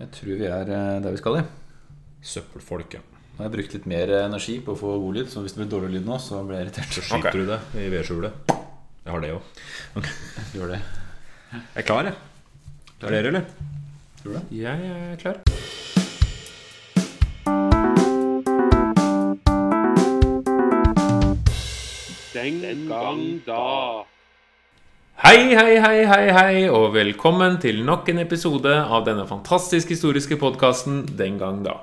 Jeg tror vi er eh, der vi skal, i. Søppelfolket. ja. Nå har jeg brukt litt mer energi på å få god lyd, så hvis det blir dårlig lyd nå, så blir jeg irritert. Så skyter du det i vedskjulet. Jeg har det òg. Gjør det. Jeg er klar, jeg. Er dere, eller? Tror du det? Jeg er klar. Den gang da. Hei, hei, hei, hei, hei, og velkommen til nok en episode av denne fantastisk historiske podkasten Den gang da.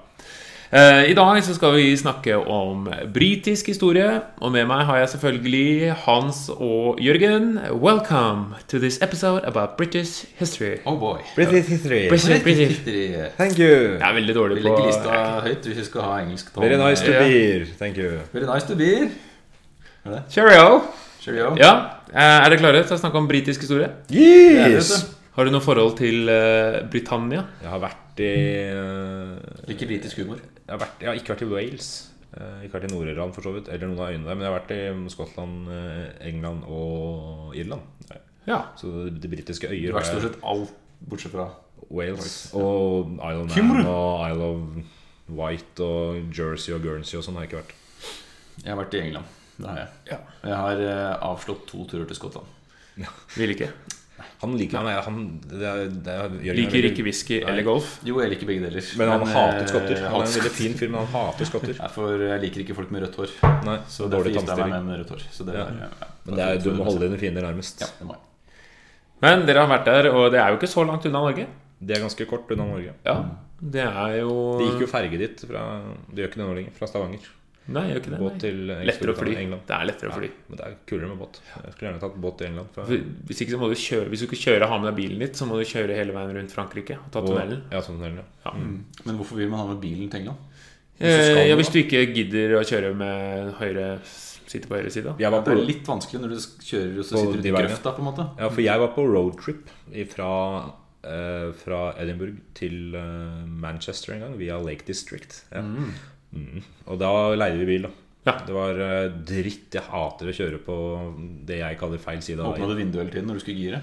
Eh, I dag så skal vi snakke om britisk historie, og med meg har jeg selvfølgelig Hans og Jørgen. Welcome to this episode about British history. Oh boy. British history. British, British. history. Thank you. Jeg er veldig dårlig på legger lista høyt hvis vi skal ha engelsk tone. Very nice to be here. Thank you. Very nice to be here. Cheerio! Cheerio. Ja, eh, Er dere klare til å snakke om britisk historie? Yes! Har du noe forhold til uh, Britannia? Jeg har vært i uh, Liker britisk humor. jeg har, vært, jeg har ikke vært i Wales. Uh, Ikke vært i Nord-Irland, for så vidt. Eller noen av øyene der. Men jeg har vært i Skottland, eh, England og Irland. Ja. Så de britiske Du øyer har vært har stort sett alt bortsett fra Wales og Isle of Man og Isle of White og Jersey og Guernsey og sånn har jeg ikke vært. Jeg har vært i England. Det har jeg. Ja. Og Jeg har uh, avslått to turer til Skottland. Vil ikke. Han liker er- han det er, det er, er Liker ikke whisky eller golf. Jo, jeg liker begge deler. Men han hater eh, skotter. Han er en veldig fin fyr, men han hater skotter. Nei, for jeg liker ikke folk med rødt hår. Nei, Så så derfor dårlig gifta jeg meg med en rødt hår. Så det Ja. ja, ja. Men det er, du må holde dine fiender nærmest. Ja, det må jeg. Men dere har vært der, og det er jo ikke så langt unna Norge. Det er ganske kort unna Norge. Ja, det er jo Det gikk jo ferge dit fra Det gjør ikke det nå lenger. Fra Stavanger. Nei, gjør ikke det. Båt Nei. til Lettere å fly. England. Det er lettere å fly. Ja, men det er kulere med båt. Jeg skulle gjerne tatt båt til England. For Hvis ikke så må du kjøre Hvis du ikke kjører ha med deg bilen ditt, så må du kjøre hele veien rundt Frankrike og ta tunnelen. Ja, sånn tunnelen, ja. Ja. Men hvorfor vil man ha med bilen til England? Eh, ja, hvis du ikke gidder å kjøre med høyre Sitte på høyre side. Jeg var Det er litt vanskelig når du kjører og så sitter du i grøfta, på en måte. ja, for jeg var på roadtrip fra, eh, fra Edinburgh til eh, Manchester en gang, via Lake District. Ja. Mm. Og da leide vi bil, da. Ja. Det var eh, dritt. Jeg hater å kjøre på det jeg kaller feil side av Åpna du vinduet hele tiden når du skulle gire?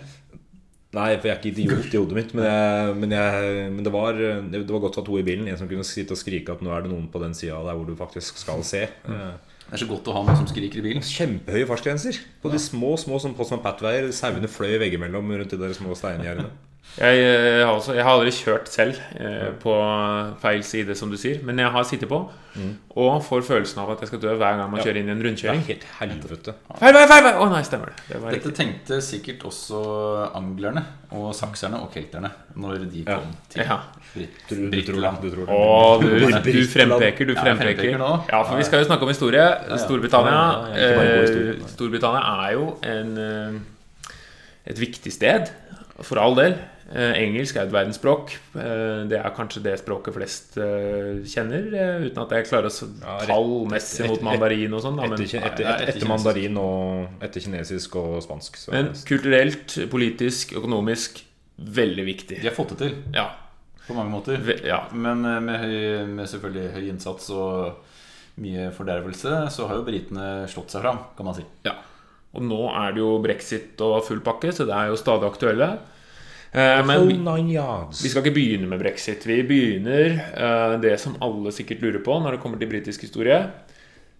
Nei, for jeg er ikke idiot i hodet mitt. Men, jeg, men, jeg, men det, var, det, var godt å ha to i bilen. En som kunne sitte og skrike at nå er det noen på den sida der hvor du faktisk skal se. Eh, Det er så godt å ha noen som skriker i bilen. Kjempehøye fartsgrenser på de små små som Postman Pat-veier. Sauene fløy veggimellom rundt de der små steingjerdene. Jeg, jeg, har også, jeg har aldri kjørt selv eh, på feil side, som du sier, men jeg har sittet på og får følelsen av at jeg skal dø hver gang man Ja. kjører inn i en rundkjøring. Det er helt helvete. Feil vei, feil vei! Å nei, stemmer det. det Dette riktig. tenkte sikkert også anglerne og sakserne og kelterne når de Ja. kom til Ja. Du, tror, Britland. du tror det. Å, du, du frempeker, du Ja, frempeker. Ja, for vi skal jo snakke om historie. Storbritannia Ja, ja, ja, eh, Storbritannia er jo en, eh, et viktig sted, for all del. Eh, Engelsk er et verdensspråk. Eh, Det er kanskje det språket flest eh, kjenner, uten at jeg klarer å Ja, tallmessig mot mandarin og sånn. Etter, etter, etter, mandarin og etter kinesisk og spansk. Så Men kulturelt, politisk, økonomisk veldig viktig. De har fått det til Ja. på mange måter. Ve- ja. Men med, høy, med selvfølgelig høy innsats og mye fordervelse, så har jo britene slått seg fram, kan man si. Ja. Og nå er det jo brexit og full pakke, så det er jo stadig aktuelle. Eh, Men vi, skal ikke begynne med brexit. Vi begynner eh, det som alle sikkert lurer på når det kommer til britisk historie.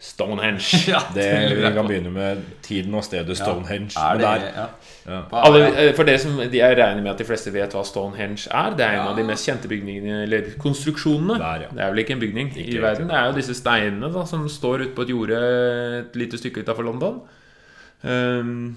Stonehenge. Ja, Det, det vi kan begynne med tiden og stedet Stonehenge. Er det, ja. Ja. Alle, eh, for det som de Jeg regner med at de fleste vet hva Stonehenge er. Det er en Ja. av de mest kjente bygningene Eller konstruksjonene. Der, ja. Det er vel ikke en bygning i verden. Det er jo disse steinene da som står ute på et jorde et lite stykke utafor London. Um,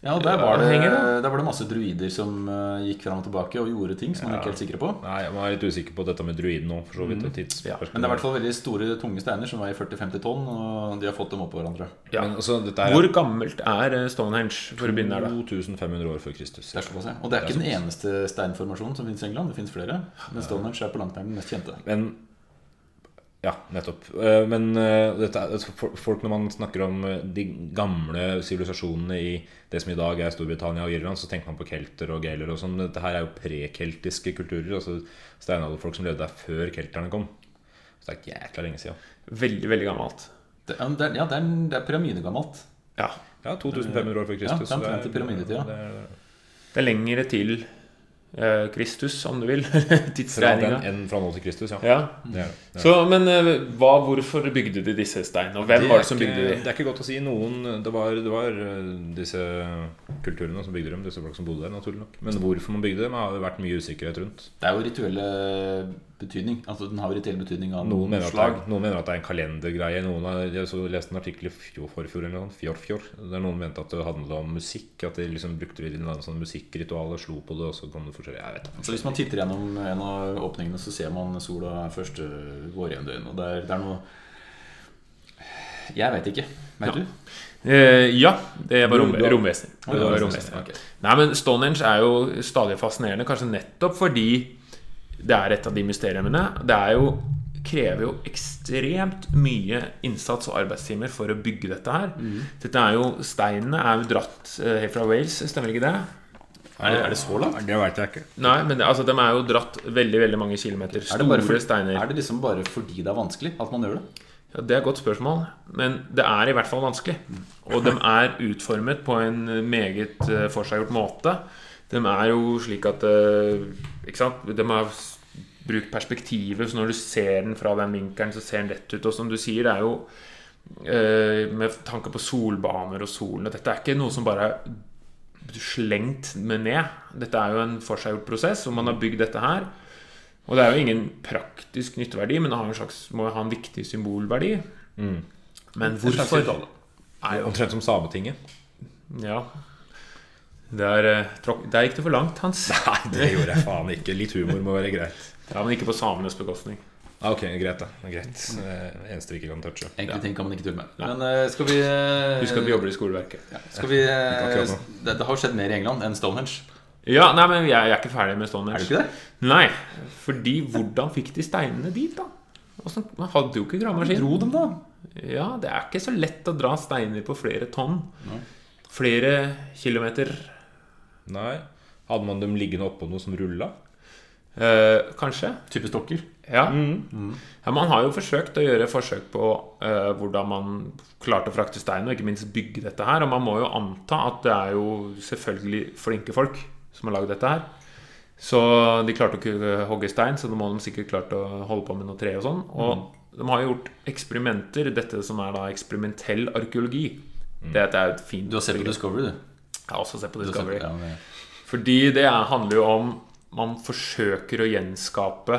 Ja, og der var, det, det? der var det masse druider som eh, gikk fram og tilbake og gjorde ting som man ikke er helt sikre på. Nei, Man er litt usikker på dette med druiden nå, for så vidt. et Ja. Men det er i hvert fall veldig store, tunge steiner som veier 40-50 tonn, og de har fått dem oppå hverandre. ja. Men altså, dette er Hvor gammelt er eh, Stonehenge, for å begynne der, da? 2500 år før Kristus. Det er såpass, ja. Og det er ikke den eneste steinformasjonen som finnes i England. Det finnes flere. Men Stonehenge er på langt nær den mest kjente. Men Ja, nettopp. Eh, Men eh, dette, er- altså, folk når man snakker om eh, de gamle sivilisasjonene i det som i dag er Storbritannia og Irland, så tenker man på kelter og galer og sånn. Dette her er jo prekeltiske kulturer. Altså steinalderfolk som levde der før kelterne kom. Så det er jækla lenge siden. Veldig, veldig gammelt. Det, ja, det er, ja, det er, det er pyramidegammelt. Ja. Ja, 2500 år før Kristus. Ja, det er- det er- Det er lengre til Kristus, om du vil. Fra Tidsregninga. den en fra nå til Kristus, ja. Ja. Det er, det. er. Så, men eh, hva, hvorfor bygde de disse steinene? Og hvem Det var det som ikke- bygde de? Det er ikke godt å si. Noen Det var, det var eh, disse kulturene som bygde dem, disse folk som bodde der, naturlig nok. Men hvorfor man bygde dem, har det vært mye usikkerhet rundt. Det er jo rituelle betydning. Altså Den har rituell betydning av Noen mener, at det slag. er, noen mener at det er en kalendergreie. Noen har, jeg så leste en artikkel i fjor, forfjor eller noe, fjor, fjor, der noen mente at det handlet om musikk. At de liksom brukte det i en sånn musikkritual og slo på det, og så kom det forskjellig Jeg vet ikke. Så Hvis man titter gjennom en av åpningene, så ser man sola første vårjevndøgn. Og det er, det er noe Jeg veit ikke. Vet du? Eh, ja, det var rom, ja, ok. Nei, men Stonehenge er jo stadig fascinerende, kanskje nettopp fordi det er et av de mysteriene. Det er jo krever jo ekstremt mye innsats og arbeidstimer for å bygge dette her. Dette er jo Steinene er jo dratt eh, helt fra Wales, stemmer ikke det? Er det, er det så langt? Det veit jeg ikke. Nei, men det, altså, de er jo dratt veldig veldig mange kilometer. Er det, bare for, steiner. er det liksom bare fordi det er vanskelig at man gjør det? Ja, Det er et godt spørsmål, men det er i hvert fall vanskelig. Og de er utformet på en meget eh, forseggjort måte. De er jo slik at eh, Ikke sant? De har brukt perspektivet, så når du ser den fra den vinkelen, så ser den rett ut. Og som du sier, det er jo eh, med tanke på solbaner og solen og Dette er ikke noe som bare er slengt med ned. Dette er jo en forseggjort prosess, og man har bygd dette her. Og det er jo ingen praktisk nytteverdi, men det har en slags, må ha en viktig symbolverdi. Men hvorfor? Omtrent som Sametinget. ja Der, eh, der gikk du for langt, Hans. Nei, det gjorde jeg faen ikke. Litt humor må være greit. Ja, Men ikke på samenes bekostning. Ah, ok, greit, da. Greit. Eh, Eneste vi ikke kan touche. Enkelte ting kan man ikke tulle med. Men eh, skal vi Husk at vi jobber i skoleverket. ja, skal vi, det, det har skjedd mer i England enn Stonehenge. Ja, nei, men jeg, jeg er ikke ferdig med Stonehenge. Er du ikke det? Nei, fordi hvordan fikk de steinene dit, da? Man hadde jo ikke gravemaskin. Dro dem, da? Ja, det er ikke så lett å dra steiner på flere tonn. Flere kilometer. Nei. Hadde man dem liggende oppå noe som rulla? Eh, kanskje. Type stokker? Ja. ja. Man har jo forsøkt å gjøre forsøk på eh, hvordan man klarte å frakte stein, og ikke minst bygge dette her. Og man må jo anta at det er jo selvfølgelig flinke folk som har lagd dette her. Så de klarte å ikke hogge stein, så da må de sikkert klart å holde på med noe tre og sånn. Og de har jo gjort eksperimenter, dette som er da eksperimentell arkeologi. Det er et fint Du har sett på. Discovery, du? Jeg har også sett på Discovery. ja, men- Fordi det er, handler jo om Man forsøker å gjenskape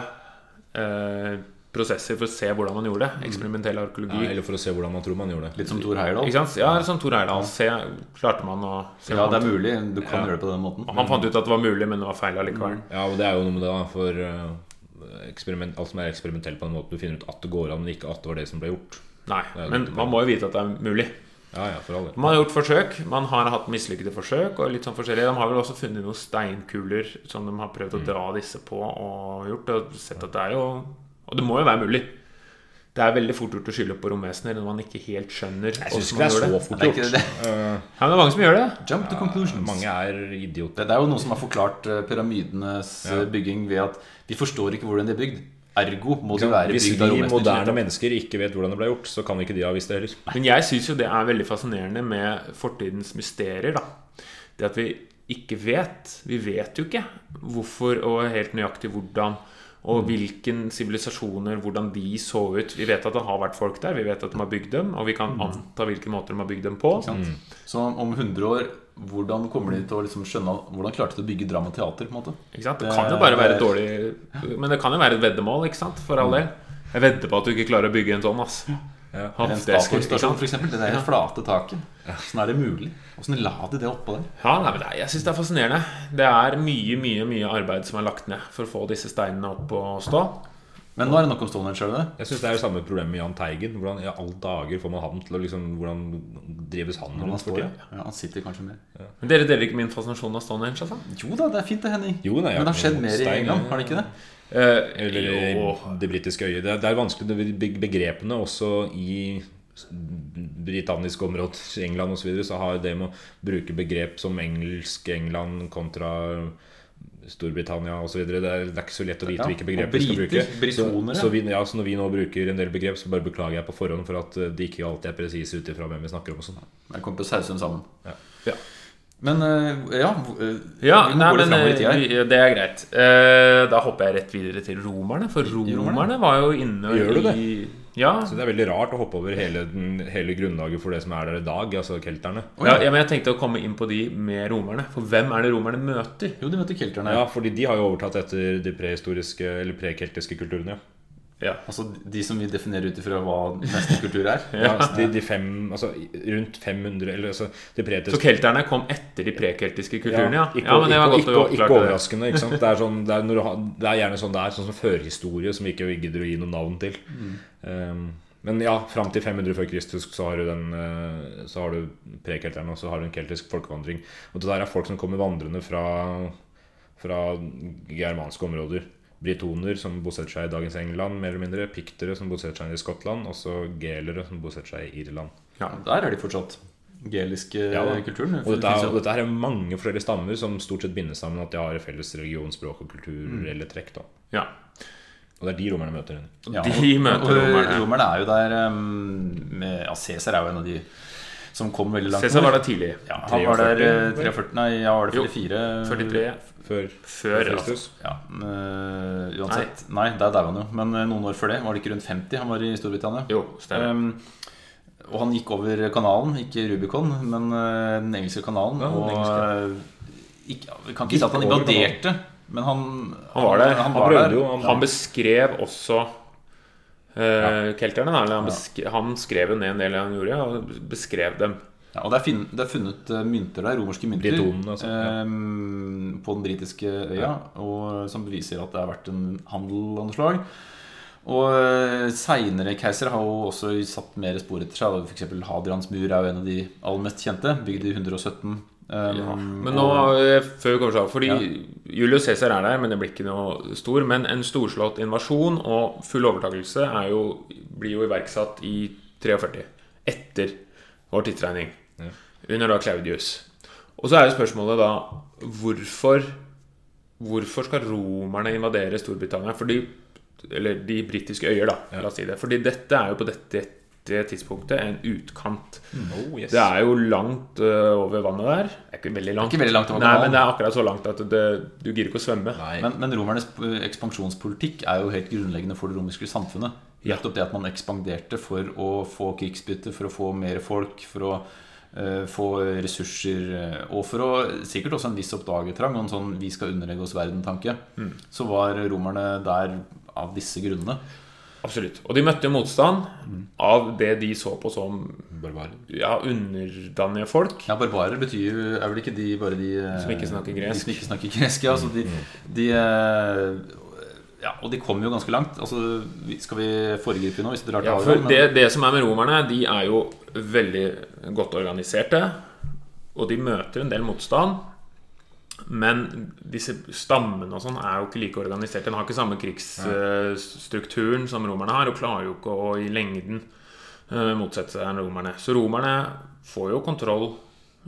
eh, prosesser for å se hvordan man gjorde det. Eksperimentell Ja, eller for å se hvordan man tror man gjorde det. Litt som Thor Heyerdahl? Ikke sant? Ja, som Thor Heyerdahl. Se, klarte man å se Ja, det er mulig. Du kan Ja. gjøre det på den måten. Han fant ut at det var mulig, men det var feil allikevel. Ja, og det er jo noe med det, da. For eh, eksperiment, alt som er eksperimentelt på den måten, du finner ut at det går an, men ikke at det var det som ble gjort. Nei, men man må jo vite at det er mulig. Ja, ja, for. Man har gjort forsøk. Man har hatt mislykkede forsøk. Og litt sånn forskjellig De har vel også funnet noen steinkuler som de har prøvd å dra disse på og gjort. Og sett at det er jo Og det må jo være mulig. Det er veldig fort gjort å skylde på romvesener når man ikke helt skjønner Jeg syns ikke det er så fort Det er gjort. det. Eh, Ja, men det er mange som gjør det. Jump to conclusions. mange er idioter. Det, det er jo noen som har forklart eh, pyramidenes eh, Ja. bygging ved at vi forstår ikke hvordan de er bygd. Ergo må du være Hvis bygd av vi moderne mennesker ikke vet hvordan det ble gjort, så kan ikke de ha visst det heller. Men jeg syns jo det er veldig fascinerende med fortidens mysterier. da Det at vi ikke vet. Vi vet jo ikke hvorfor og helt nøyaktig hvordan. Og hvilken sivilisasjoner, hvordan de så ut. Vi vet at det har vært folk der, vi vet at de har bygd dem, og vi kan anta hvilke måter de har bygd dem på. Ikke? Så om 100 år, hvordan kommer de til å liksom skjønne Hvordan klarte de å bygge dramateater? teater? på en måte? Ikke sant? Det kan jo bare være et dårlig Men det kan jo være et veddemål, ikke sant? For all del. Jeg vedder på at du ikke klarer å bygge en sånn, ass. Ja. En Statoil-stasjon, eksempel. Det der flate taket. Åssen er det mulig? Hvordan la de det oppå der? Ja, nei, er- Jeg syns det er fascinerende. Det er mye mye, mye arbeid som er lagt ned for å få disse steinene opp og stå. Men nå er det nok om Stonehenge, er det? Jeg syns det er det samme problemet med Jahn Teigen. Hvordan i alle dager får man ham til å liksom Hvordan drives han han rundt for tida? Ja, han sitter kanskje mer. Men dere deler ikke min fascinasjon av Stonehenge, altså? Jo da, det er fint det, Henning. Jo, nei, Men det har skjedd mer i England, har det ikke det? Eh, Eller jo. det britiske øyet. Det er, det er vanskelig begrepene også i britanniske områder, England osv., så, videre, så har det med å bruke begrep som engelsk England kontra Storbritannia osv. Det, det er ikke så lett å vite Ja, hvilke begreper vi skal bruke. Så, så, vi, ja, så når vi nå bruker en del begrep, så bare beklager jeg på forhånd for at eh, de ikke alltid er presise ut ifra hvem vi snakker om. og sånn. Jeg kommer til å sause dem sammen. Ja. Men eh, ja eh, Ja, vi må nei, gå litt men vi- det er greit. Eh, Da hopper jeg rett videre til romerne. For romerne? romerne var jo inne Gjør du det? i Ja, Så det er veldig rart å hoppe over hele, den, hele grunnlaget for det som er der i dag, altså kelterne. ja, ja, men jeg tenkte å komme inn på de med romerne. For hvem er det romerne møter? Jo, de møter kelterne. Ja, fordi de har jo overtatt etter de prehistoriske eller prekeltiske kulturene. Ja. Altså de som vi definerer ut ifra hva mesterkultur er. Ja, altså de, de fem, altså rundt 500 Eller altså de Så kelterne kom etter de prekeltiske kulturene, ja? ikke, ja men det var ikke, godt ikke, å ikke overraskende. Ikke sant? Det, er sånn, det, er har, det er gjerne sånn det er, sånn som førhistorie, som ikke vi gidder å gi noe navn til. Um, men ja, fram til 500 før Kristus så har du den eh, Så har du prekelterne, og så har du en keltisk folkevandring. Og det der er folk som kommer vandrende fra, fra germanske områder. Britoner som bosetter seg i dagens England, mer eller mindre. Piktere som bosetter seg i Skottland. Og så gelere som bosetter seg i Irland. Ja, Der er de fortsatt. Geliske Ja kulturen. Og dette, er, og dette er mange forskjellige stammer som stort sett bindes sammen at de har felles religion, språk og kulturelle trekk. Da. Ja. Og det er de romerne møter. Ja, De møter romerne. Romerne er jo der um, med, Ja, Cæsar er jo en av de som kom veldig langt. Cæsar var der tidlig. Ja, han var der 43, eh, 43 Nei, ja, var det Jo, 44? 43 Før, før. Kristus. Ja, eh, uansett. Nei, der daua han jo. Men eh, noen år før det, var det ikke rundt 50 han var i Storbritannia? Jo, stemmer. Um, og han gikk over kanalen, ikke Rubicon, men den engelske kanalen. Ja, den og engelske. ikke, Vi kan ikke si at han invaderte, men han Han var der. Han, Han var han, der. jo. Han, Han beskrev også eh, kelterne. Han, besk han skrev jo ned en del han gjorde, og beskrev dem. Ja, og det er, finn, det er funnet eh, mynter der, romerske mynter, Britonene, altså, ja. eh, på den britiske øya, og, som beviser at det har vært en handel av noe slag. Og uh, seinere keisere har jo også satt mer spor etter seg. F.eks. Hadrians mur er jo en av de aller mest kjente, bygd i 117. Um, Ja. Men nå, eh, før vi kommer til Fordi Ja. Julius Cæsar er der, men det blir ikke noe stor. Men en storslått invasjon og full overtakelse er jo, blir jo iverksatt i 43. Etter vår tidsregning. Ja. Under da Claudius. Og så er jo spørsmålet da hvorfor Hvorfor skal romerne invadere Storbritannia? Fordi Eller de britiske øyer, da. La oss si det. Fordi dette er jo på dette, dette tidspunktet en utkant. oh, yes. Det er jo langt uh, over vannet der. Det er ikke veldig langt. Ikke veldig langt over Nei, men det er akkurat så langt at det, du gidder ikke å svømme. Nei. Men, men romernes ekspansjonspolitikk er jo helt grunnleggende for det romerske samfunnet. Ja. Nettopp det at man ekspanderte for å få krigsbytte, for å få mer folk, for å uh, få ressurser, eh, og for å sikkert også en viss oppdagertrang og en sånn 'vi skal underlegge oss verden'-tanke. Mm. Så var romerne der av disse grunnene. Absolutt. Og de møtte jo motstand Mm. av det de så på som Barbarer. ja, underdanige folk. Ja, barbarer betyr jo Er vel ikke de bare de eh, Som ikke snakker gresk. De som ikke snakker gresk, ja. Altså de, de eh, Ja, og de kom jo ganske langt. Altså, Skal vi foregripe nå, hvis dere drar til Ja, for det, det som er med romerne, de er jo veldig godt organiserte. Og de møter en del motstand. Men disse stammene og sånn er jo ikke like organiserte. Den har ikke samme krigsstrukturen som romerne har, og klarer jo ikke å i lengden eh, motsette seg romerne. Så romerne får jo kontroll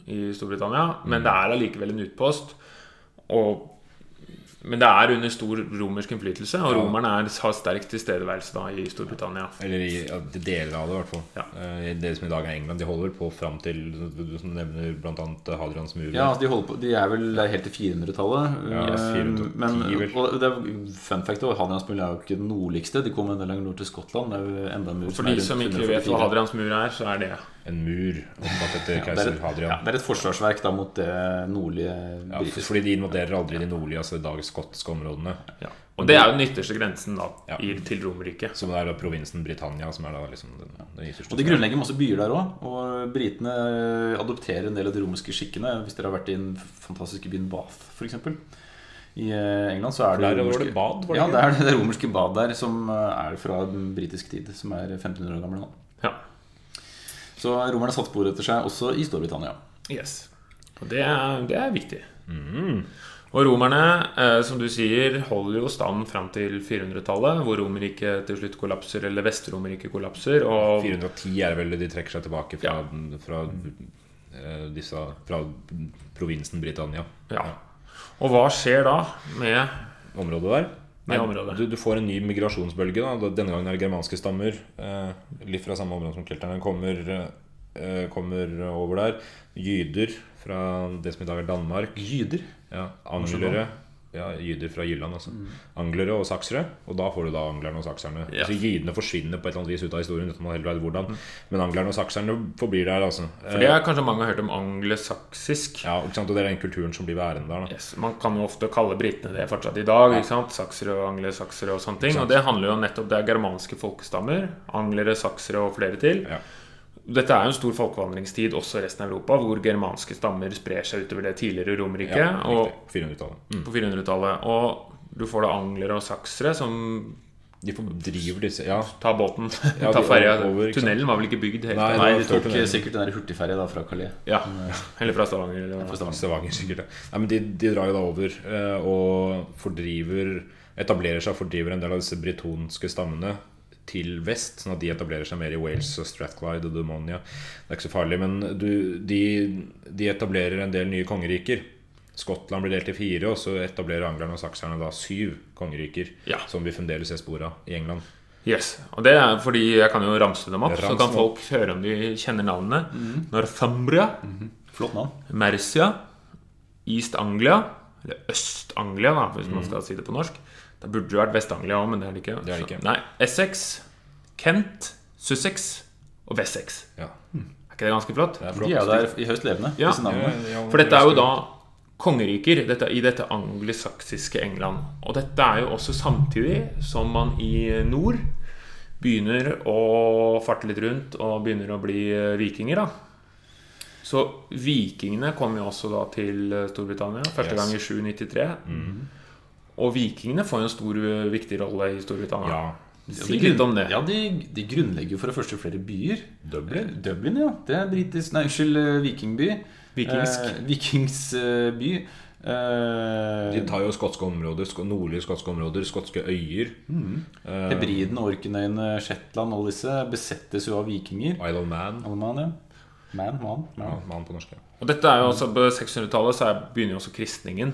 i Storbritannia, men det er allikevel en utpost. Og men det er under stor romersk innflytelse, og romerne er, har sterk tilstedeværelse da i Storbritannia. Eller i ja, deler av det, i hvert fall. Ja. Eh, Det som i dag er England. De holder på fram til Du som nevner bl.a. Hadrians mur. Ja, altså de, på, de er vel helt til 400-tallet. Ja, Eh, 410 men, vel. og det er fun fact også, Hadrians mur er jo ikke den nordligste. De kom en del lenger nord til Skottland. Det er jo enda en mur For de rundt som ikke vet hva Hadrians mur er, så er det En mur oppkalt etter Ja, er keiser Hadrian. ja, det er et forsvarsverk da mot det nordlige Ja, for, fordi de invaderer aldri de nordlige, altså i dag skotske områdene. ja. Og det er jo den ytterste grensen da Ja. i, til Romerriket. Som er da provinsen Britannia, som er da liksom den, den ytterste. Og de grunnlegger masse byer der òg. Og britene adopterer en del av de romerske skikkene. Hvis dere har vært i den fantastiske byen Bath, f.eks. I eh, England så er det Der romerske- det bad, det Ja, det er det, romerske bad der som eh, er fra den britiske tid, som er 1500 år gamle nå. Ja. Så romerne satte spor etter seg også i Storbritannia. Yes. Og det er, det er viktig. Og romerne, eh, som du sier, holder jo stand fram til 400-tallet, hvor Romerriket til slutt kollapser, eller Vest-Romerriket kollapser. Og 410 er vel de trekker seg tilbake fra, fra, eh, disse, fra provinsen Britannia. Ja. Og hva skjer da med Området der. Området. Du, du får en ny migrasjonsbølge. Da. Denne gangen er det germanske stammer. Eh, litt fra samme område som kelterne kommer. eh, kommer over der. Jyder fra det som i dag er Danmark. Jyder. Ja, Anglere. Ja, Jyder fra Jylland, altså. Anglere og saksere. Og da får du da anglerne og sakserne. Ja. Så Jydene forsvinner på et eller annet vis ut av historien. Uten man heller vet hvordan Men anglerne og sakserne forblir der, altså. For det er kanskje mange har hørt om anglesaksisk. Ja, ikke sant? Og det er den kulturen som blir værende der. da Yes, man kan jo ofte kalle britene det fortsatt i dag. ikke sant? Saksere og anglesaksere og sånne ting. Og det handler jo nettopp Det er germanske folkestammer. Anglere, saksere og flere til. Ja. Dette er jo en stor folkevandringstid også i resten av Europa, hvor germanske stammer sprer seg utover det tidligere Romerriket. Ja, og 400-tallet. Mm. på 400-tallet. Og du får da anglere og saksere som De fordriver disse Ja, Ta båten, Ja, ta ferja. Tunnelen var vel ikke bygd helt Nei. Nei, de tok tunnelen. sikkert den hurtigferja da fra Calais. Ja. Eller fra Stavanger. Eller Fra. Stavanger. Stavanger sikkert. ja. Nei, men de, de drar jo da over eh, og fordriver Etablerer seg og fordriver en del av disse britonske stammene til vest, sånn at de etablerer seg mer i Wales og Strathclyde og Dumonia. Det er ikke så farlig, men du, de, de etablerer en del nye kongeriker. Skottland blir delt i fire, og så etablerer anglerne og sakserne da syv kongeriker. Ja. Som vi fremdeles ser spor av i England. Yes, og det er fordi jeg kan jo ramse dem opp, så kan folk høre om de kjenner navnene. Northumbria, Flott navn. Mercia, East Anglia, eller Øst-Anglia, hvis Mm. man skal si det på norsk. Det burde jo vært Vest-Anglia òg, men det er det ikke. Det er det ikke. Så- Nei, Essex, Kent, Sussex og Wessex. Ja, Er ikke det ganske flott? det er De flott. er jo der i høyst levende, Ja. disse navnene. For dette er jo da kongeriker dette, i dette angelsaksiske England. Og dette er jo også samtidig som man i nord begynner å farte litt rundt og begynner å bli eh, vikinger, da. Så vikingene kom jo også da til eh, Storbritannia første Yes. gang i 793. Og vikingene får jo en stor, eh, viktig rolle i Storbritannia. Ja. Si litt om det. Ja, de, de grunnlegger jo for det første flere byer. Dublin? Eh, Dublin, ja. Det er britisk Nei, unnskyld, eh, vikingby. Vikingsk. Eh, vikingsby. Eh, De tar jo skotske områder, nordlige skotske områder, skotske øyer. Eh, Hebriden, Orknøyene, Shetland, alle disse besettes jo av vikinger. Isle of Man. Mann, ja. Man, man, Ja, man. man på norsk. ja. Og dette er jo også På 600-tallet så er, begynner jo også kristningen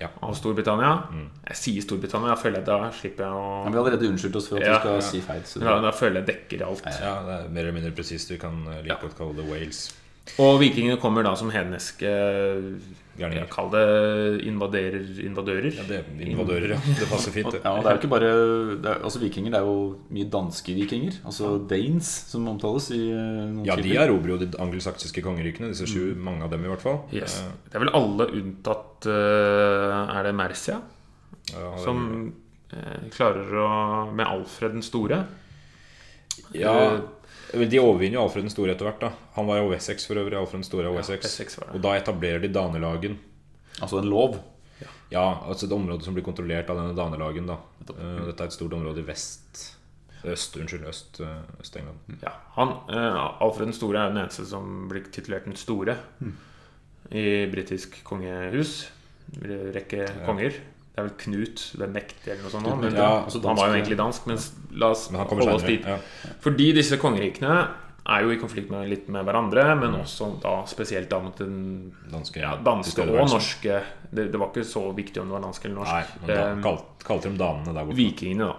Ja. av Storbritannia. Jeg sier Storbritannia, jeg føler jeg da slipper jeg å ja, vi har allerede unnskyldt oss for at Ja, vi skal ja. si feil. Så da, da føler jeg dekker alt. Ja, det er mer eller mindre presist. Du kan eh, like godt kalle det Wales. Og vikingene kommer da som hedniske Gærninger. Kall det invaderer, invadører. Ja, det er invadører, ja. Det passer fint. Det. ja, det er jo ikke bare det er, altså Vikinger, det er jo mye danske vikinger. Altså Danes, som omtales i eh, noen Ja, de erobrer jo de angelsaksiske kongerykene. Disse sju, mange av dem i hvert fall. Yes. Eh, Det er vel alle unntatt eh, Er det Mercia? ja, det- Som klarer å Med Alfred den store. ja, vel, De overvinner jo Alfred den store etter hvert. da Han var jo Wessex for øvrig. Alfred den store av Wessex. Essex. Og da etablerer de Danelagen. Altså en lov. Ja, altså et område som blir kontrollert av denne Danelagen. da Eh, Dette er et stort område i vest Øst, unnskyld, øst, eh, Øst-England. Ja, han, eh, Alfred den store er den eneste som blir titulert den store i britisk kongehus. Rekke konger. Det er vel Knut den mektige eller noe sånt. Knut, Men Ja, også han var jo egentlig dansk. Men la oss Men holde oss dit. Ja. Fordi disse kongerikene er jo i konflikt med, litt med hverandre, men også da spesielt da mot den Danske, ja, danske og norske det, det var ikke så viktig om det var dansk eller norsk. Nei, da Eh, kalte, kalte de danene der borte. Vikingene, da.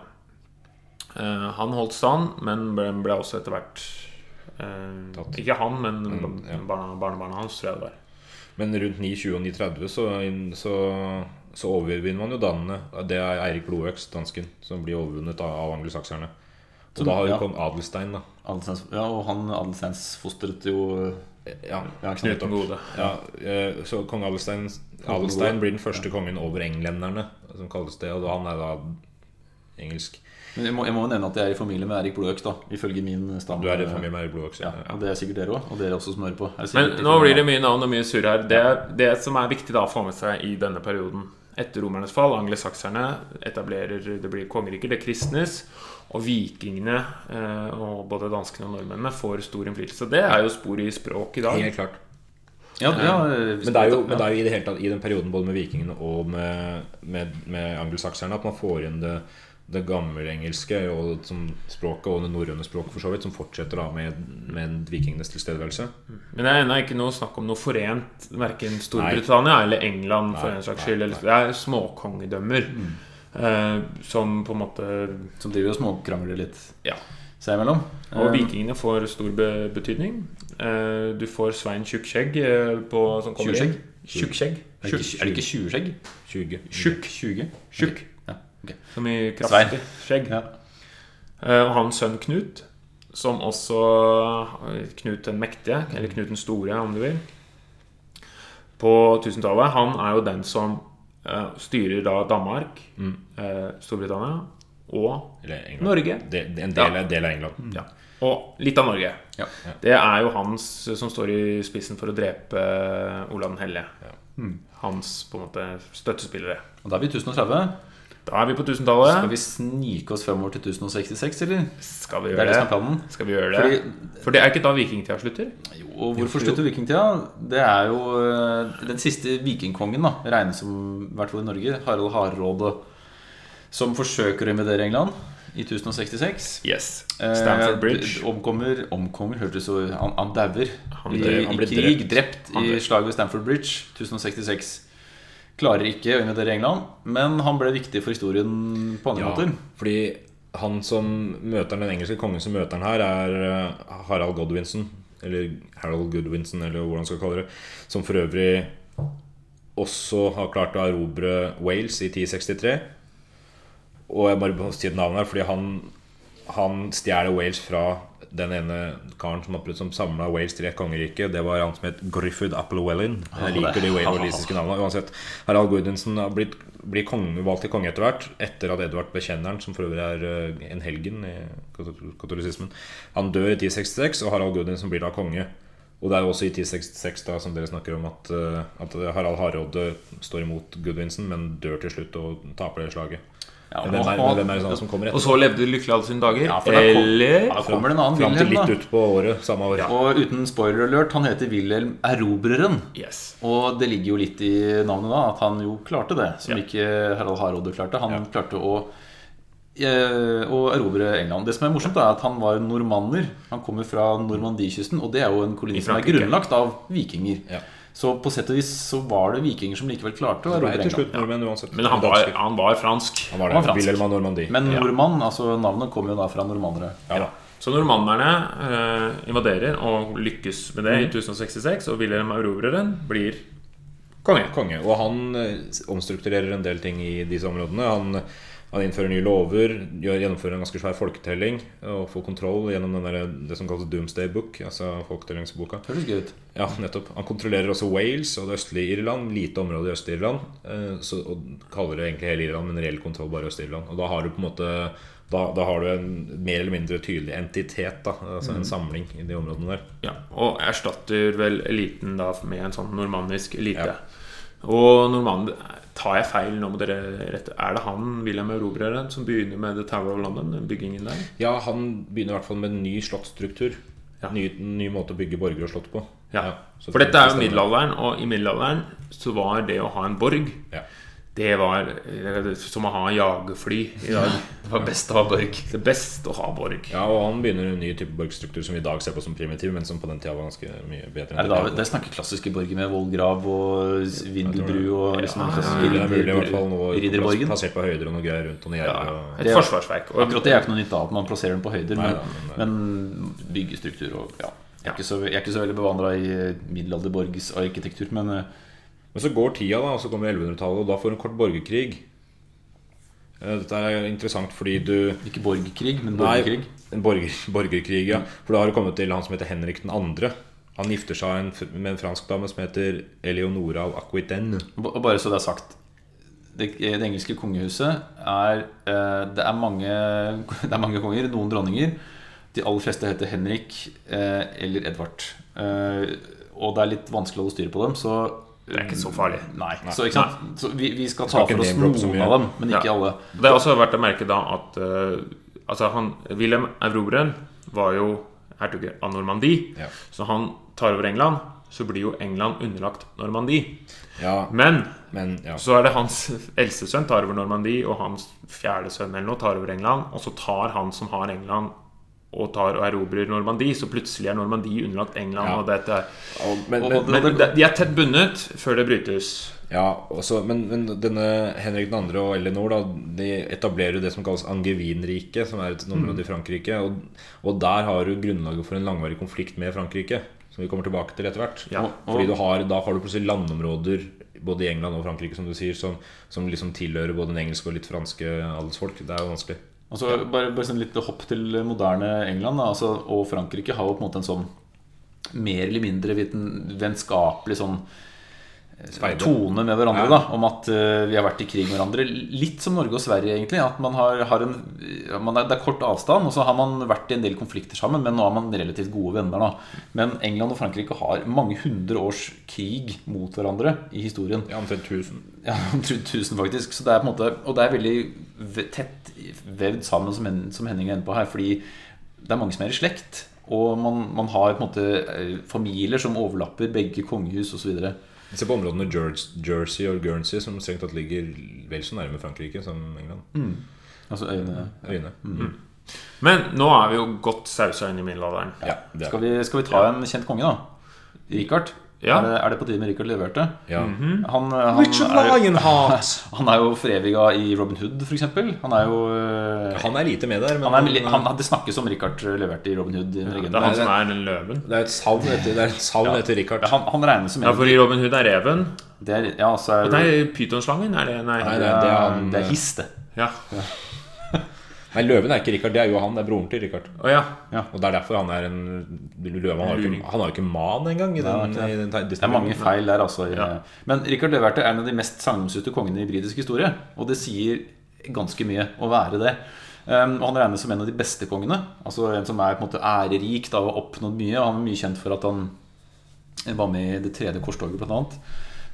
Uh, han holdt stand, men ble, ble også etter hvert uh, Ikke han, men Mm, ja. barna, barnebarna hans, tror jeg det var. Men rundt 920 og 930 så, så, så overvinner man jo danene. Det er Eirik Blodøks, dansken, som blir overvunnet av, av angelsakserne. Og Så- da har jo ja. kong Adelstein, da. Adelsteins, ja, og han Adelsteins fostret jo Ja, ja, Knut den gode. ja, eh, så kong Adelstein, Adelstein blir den første kongen over englenderne, som kalles det. Og han er da engelsk. Men jeg må, jeg må nevne at jeg er i familie med Erik Blodøks, da. Ifølge min stamme. Du er i familie med Eirik Blodøks? Ja, og det er sikkert dere òg. Og dere også som hører på. Men nå blir det mye navn og mye surr her. Det, det som er viktig da å få med seg i denne perioden etter romernes fall, angelsakserne etablerer Det blir kongeriker, det kristnes. Og vikingene, eh, og både danskene og nordmennene, får stor innflytelse. Det er jo spor i språk i dag. Helt klart. Ja, ja, Men det, jo, men det er jo i det hele tatt i den perioden både med vikingene og med, med, med angelsakserne at man får inn det, det gammelengelske og som språket og det norrøne språket for så vidt, som fortsetter da med, med vikingenes tilstedeværelse. Men det er ennå ikke noe snakk om noe forent, verken Storbritannia eller England. for Nei, en slags nei, skyld eller- Det er småkongedømmer eh, som på en måte Som driver og småkrangler litt. Ja. seg imellom. Og Eh, vikingene får stor be betydning. Eh, Du får Svein Tjukkskjegg eh, på som kommer inn. Tjukkskjegg. Er det ikke, er 20 skjegg? Tjukk. 20? Tjukk. Ja, ok. Som i kraftig skjegg. Ja. Eh, Og hans sønn Knut, som også eh, Knut den mektige, eller Knut den store, om du vil, på 1000-tallet, han er jo den som eh, styrer da Danmark, eh, Storbritannia og Norge. De, en del, Ja. del av England. Ja. Og litt av Norge. Ja. Det er jo hans som står i spissen for å drepe Olav den hellige. Hans på en måte støttespillere. Og da er vi i 1030. Da er vi på 1000-tallet. Skal vi snike oss fremover til 1066, eller? Skal vi Det gjøre er det som er det? planen. Skal vi gjøre det? Fordi- For det er ikke da vikingtida slutter? Jo, og hvorfor slutter vikingtida? Det er jo eh, den siste vikingkongen, da, regnes som i hvert fall i Norge, Harald Hardråde, som forsøker å invadere England i 1066. Yes. Eh, Stamford Bridge. Omkommer, omkommer hørtes så Han, han dauer i, i krig. drept. Drept, i slaget ved Stamford Bridge 1066. Klarer ikke å invitere England, men han ble viktig for historien på andre Ja, måter. fordi han som møter den engelske kongen som møter han her, er eh, Harald Godwinson. Eller Harold Goodwinson, eller hvordan man skal kalle det. Som for øvrig også har klart å erobre Wales i 1063. Og jeg bare må si et navn her, fordi han, han stjeler Wales fra den ene karen som, har- som samla Wales til et kongerike. Det var han som het Griffith Applewellin. Jeg liker de walesiske navnene. Uansett, Harald Goodwinson har blitt blir konge, valgt til konge etter hvert, etter at Edvard Bekjenneren, som for øvrig er eh, en helgen i katol- katolisismen, han dør i 1066, og Harald Goodwinson blir da konge. Og det er jo også i 1066 da, som dere snakker om at, eh, at Harald Hardråde står imot Goodwinson, men dør til slutt og taper det slaget. Ja, hvem er, og- hvem er det sånn som kommer Og så levde de lykkelig alle sine dager. Ja, for da kom- Eller Da kommer det en annen Fram til litt utpå året samme år. Og uten spoiler alert, han heter Wilhelm Erobreren. Yes. Og det ligger jo litt i navnet da at han jo klarte det, som Ja. ikke Harald Hardråde klarte. Han klarte å, eh, å erobre England. Det som er morsomt, er at han var normanner. Han kommer fra Normandiekysten, og det er jo en koloni som er grunnlagt av vikinger. Så på sett og vis så var det vikinger som likevel klarte å erobre England. nordmenn. Men han var, han var fransk. han var han var fransk. Men Ja. nordmann, altså navnet kommer jo da fra normannere. ja. Så normannerne eh, invaderer og lykkes med det i 1066, og Wilhelm Erobreren blir konge. konge. Og han eh, omstrukturerer en del ting i disse områdene. Han, han innfører nye lover, gjennomfører en ganske svær folketelling og får kontroll gjennom den der, det som kalles Doomsday Book, altså folketellingsboka. Høres gøy ut. Ja, nettopp. Han kontrollerer også Wales og det østlige Irland. Lite område i Øst-Irland. Eh, så- og kaller det egentlig hele Irland, men reell kontroll bare Øst-Irland. Og da har du på en måte da, da har du en mer eller mindre tydelig entitet, da, altså en samling i de områdene der. Ja, og erstatter vel eliten da med en sånn normannisk elite. Ja. Og normand Tar jeg feil nå? må dere rette Er det han, William Erobreren, som begynner med The Tower of London? Byggingen der? Ja, han begynner i hvert fall med en ny slottsstruktur. Ja. Ny, ny måte å bygge borger og slott på. Ja. ja For dette er jo middelalderen, og i middelalderen så var det å ha en borg Ja. Det var eh, som å ha jagerfly i dag. Det var best å ha borg. Det er best å ha borg. ja, og han begynner en ny type borgstruktur som vi i dag ser på som primitiv, men som på den tida var ganske mye bedre. Er det da det snakker klassiske borger med vollgrav og vindelbru og liksom ja, ja, det er mulig i hvert fall noe ridderborgen? plassert på høyder og noe greier rundt og noe Ja, gjerder. og- et forsvarsverk. Og Akkurat det er ikke noe nytt av at man plasserer den på høyder, Nei, men, da, men byggestruktur og ja. Jeg er ikke så, jeg er ikke så veldig bevandra i middelalderborgsarkitektur, men eh, Men så går tida, da, og så kommer 1100-tallet, og da får du en kort borgerkrig. Eh, Dette er interessant fordi du ikke borgerkrig, men Nei, borgerkrig. en borger, borgerkrig, ja. For da har du kommet til han som heter Henrik 2. Han gifter seg en, med en fransk dame som heter Eleonora av Aquitaine. Bare så det er sagt Det, det engelske kongehuset er eh, det, er mange, det er mange konger, noen dronninger. De aller fleste heter Henrik eh, eller Edvard. Og det er litt vanskelig å holde styr på dem, så det er ikke så farlig. Nei. Så, ikke sant? så vi, vi skal ta skal for oss noen av dem, men ikke Ja. alle. Det er også verdt å merke da at uh, Altså han, Wilhelm Erobreren var jo hertug av Normandie. Ja. Så han tar over England, så blir jo England underlagt Normandie. Ja, Men men ja. så er det hans eldste sønn tar over Normandie, og hans fjerde sønn eller noe tar over England. Og så tar han som har England, og tar og erobrer Normandie, så plutselig er Normandie underlagt England. Ja. Og dette, Og, men, Og- men, men de er tett bundet før det brytes. ja, også, men, men denne Henrik 2. og Ellinor da, de etablerer jo det som kalles Angevinriket, som er et område i Frankrike. Og, og der har du grunnlaget for en langvarig konflikt med Frankrike, som vi kommer tilbake til etter hvert. Ja, Fordi du har, da har du plutselig landområder både i England og Frankrike som du sier som, som liksom tilhører både den engelske og litt franske adelsfolk. Det er jo vanskelig. Altså, bare, bare sånn litt hopp til moderne England altså, og Frankrike har jo på en måte en sånn mer eller mindre vitenskapelig sånn Speide. tone med hverandre. Ja. da Om at uh, vi har vært i krig med hverandre. Litt som Norge og Sverige, egentlig. At man har, har en, man er, Det er kort avstand, og så har man vært i en del konflikter sammen, men nå er man relativt gode venner. da Men England og Frankrike har mange hundre års krig mot hverandre i historien. Ja, omtrent 1000. Ja, omtrent 1000 faktisk. Så det er på en måte, og det er veldig tett vevd sammen, som, Hen- som Henning er inne på her. Fordi det er mange som er i slekt. Og man, man har på en måte eh, familier som overlapper begge kongehus osv. Se på områdene Jersey og Guernsey, som strengt tatt ligger vel så nærme Frankrike som England. Altså øyne Øyne. Men nå er vi jo godt sausa inn i middelalderen. Ja, skal vi, skal vi ta en kjent konge, da? Richard. Ja. Er, det, er det på tide med Richard Leverte? Ja. Han, han, Richard Lionheart! han er jo foreviga i Robin Hood, f.eks. Han er jo eh, Han er lite med der, men han er, han, Det snakkes om Richard Leverte i Robin Hood. i ja, Det er han som er den løven. det er et savn etter, det er savn etter Richard. han, han regnes som Ja, en for i Robin Hood er reven. det er, ja, så er, Nei, pytonslangen er det Nei. Nei, det, det er, er det er histe. Ja. Nei, løven er ikke Richard, det er jo han. Det er broren til Richard. Oh, ja. Og det er derfor han er en løve. Han har jo ikke, han har ikke man engang. I den, Nei, i den, Det er mange feil der, altså. Ja. Men Richard Løverte er en av de mest sagnomsuste kongene i britisk historie. Og det sier ganske mye å være det. Um, og han regnes som en av de beste kongene. Altså En som er på en måte ærerik da, og har oppnådd mye. Og han er mye kjent for at han var med i det tredje korstoget, blant annet.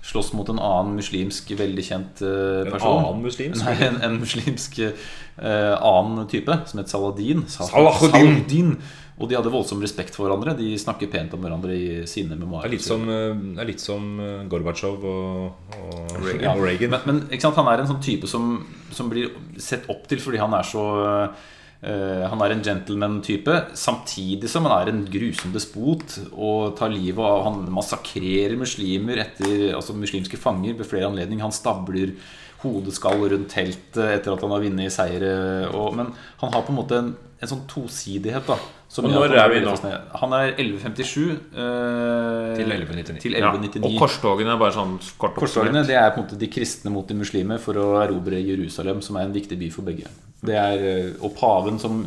Slåss mot en annen muslimsk, veldig kjent person. En annen muslimsk? Nei, en, en muslimsk uh, annen type som het Saladin. Saladin. Og de hadde voldsom respekt for hverandre. De snakker pent om hverandre i sine memoarer. Det er litt som, eh, som eh, Gorbatsjov og, og, Ja, Reagan. Men, men sant, han er en sånn type som, som blir sett opp til fordi han er så eh, Han er en gentleman-type, samtidig som han er en grusom despot og tar livet av Han massakrerer muslimer etter Altså muslimske fanger ved flere anledninger. Han stabler hodeskall rundt teltet etter at han har vunnet seire. Og, men han har på en måte en, en sånn tosidighet. da Og når han er vi nå? Han er 1157 eh, Til 1199. Til ja. Og korstogene er bare sånn kort Korstogene det er på en måte de kristne mot de muslimer for å erobre Jerusalem, som er en viktig by for begge. Det er, eh, og paven som,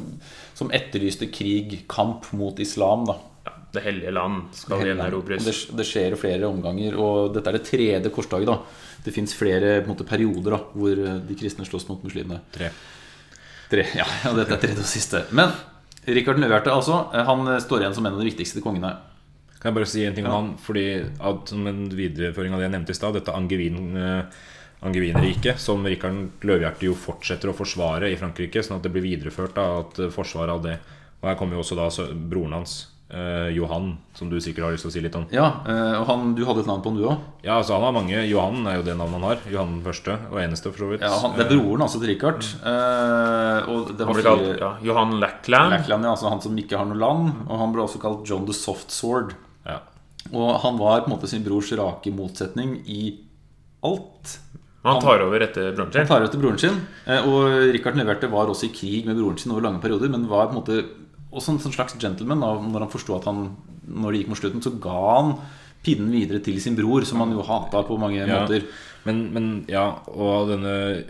som etterlyste krig, kamp mot islam. da Ja, det hellige land skal gjenerobres. det, det skjer i flere omganger. Og dette er det tredje korstoget. da Det fins flere på en måte, perioder da hvor eh, de kristne slåss mot muslimene. Tre. Tre, ja, ja, dette er tredje og siste. Men Rikard Nøverte altså, eh, han står igjen som en av de viktigste kongene. Kan jeg bare si en ting om han? Fordi at, Som en videreføring av det jeg nevnte i stad, dette Angevin, eh, Angevinriket, som Rikard Løvhjerte jo fortsetter å forsvare i Frankrike, sånn at det blir videreført da, at eh, forsvaret av det Og her kommer jo også da så, broren hans, eh, Johan, som du sikkert har lyst til å si litt om. Ja, eh, og han, Du hadde et navn på han, du òg? Ja, altså han har mange. Johan er jo det navnet han har. Johan den første, og eneste, for så vidt. Ja, han, det er broren altså til Rikard. Eh, Han ble kalt ja, Johan Lackland. Lackland, ja, altså han som ikke har noe land. Og han ble også kalt John the Soft Sword. Ja. Og han var på en måte sin brors rake motsetning i alt. Han tar over etter broren Han sin. over etter broren sin. eh, Og Rikard leverte var også i krig med broren sin over lange perioder, men var på en måte også en sånn slags gentleman. Da, når han forsto at han Når det gikk mot slutten, så ga han pinnen videre til sin bror, som han jo hata på mange Ja. måter. Men, men ja, og denne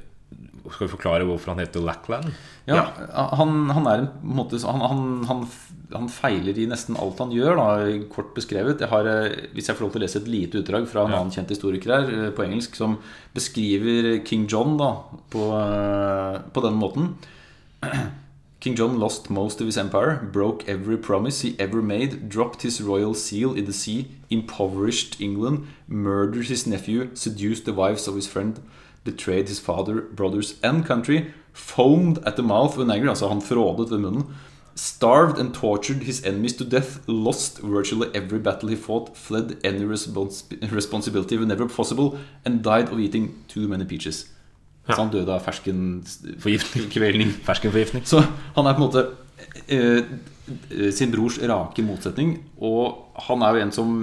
Skal vi forklare hvorfor han heter Lackland? Ja, han, han er en måte han, han, han, han feiler i nesten alt han gjør, da, kort beskrevet. Jeg har, eh, hvis jeg får lov til å lese et lite utdrag fra en Ja. annen kjent historiker her, eh, på engelsk, som beskriver King John da, på, eh, på den måten. King John lost most of his empire, broke every promise he ever made, dropped his royal seal in the sea, impoverished England, murdered his nephew, seduced the wives of his friend, betrayed his father, brothers and country, foamed at the mouth when angry, altså han frådet ved munnen, starved and tortured his enemies to death, lost virtually every battle he fought, fled any respons responsibility whenever possible, and died of eating too many peaches. Så han døde av Forgiftning. Ferskenforgiftning. Så han er på en måte eh, sin brors rake motsetning. Og han er jo en som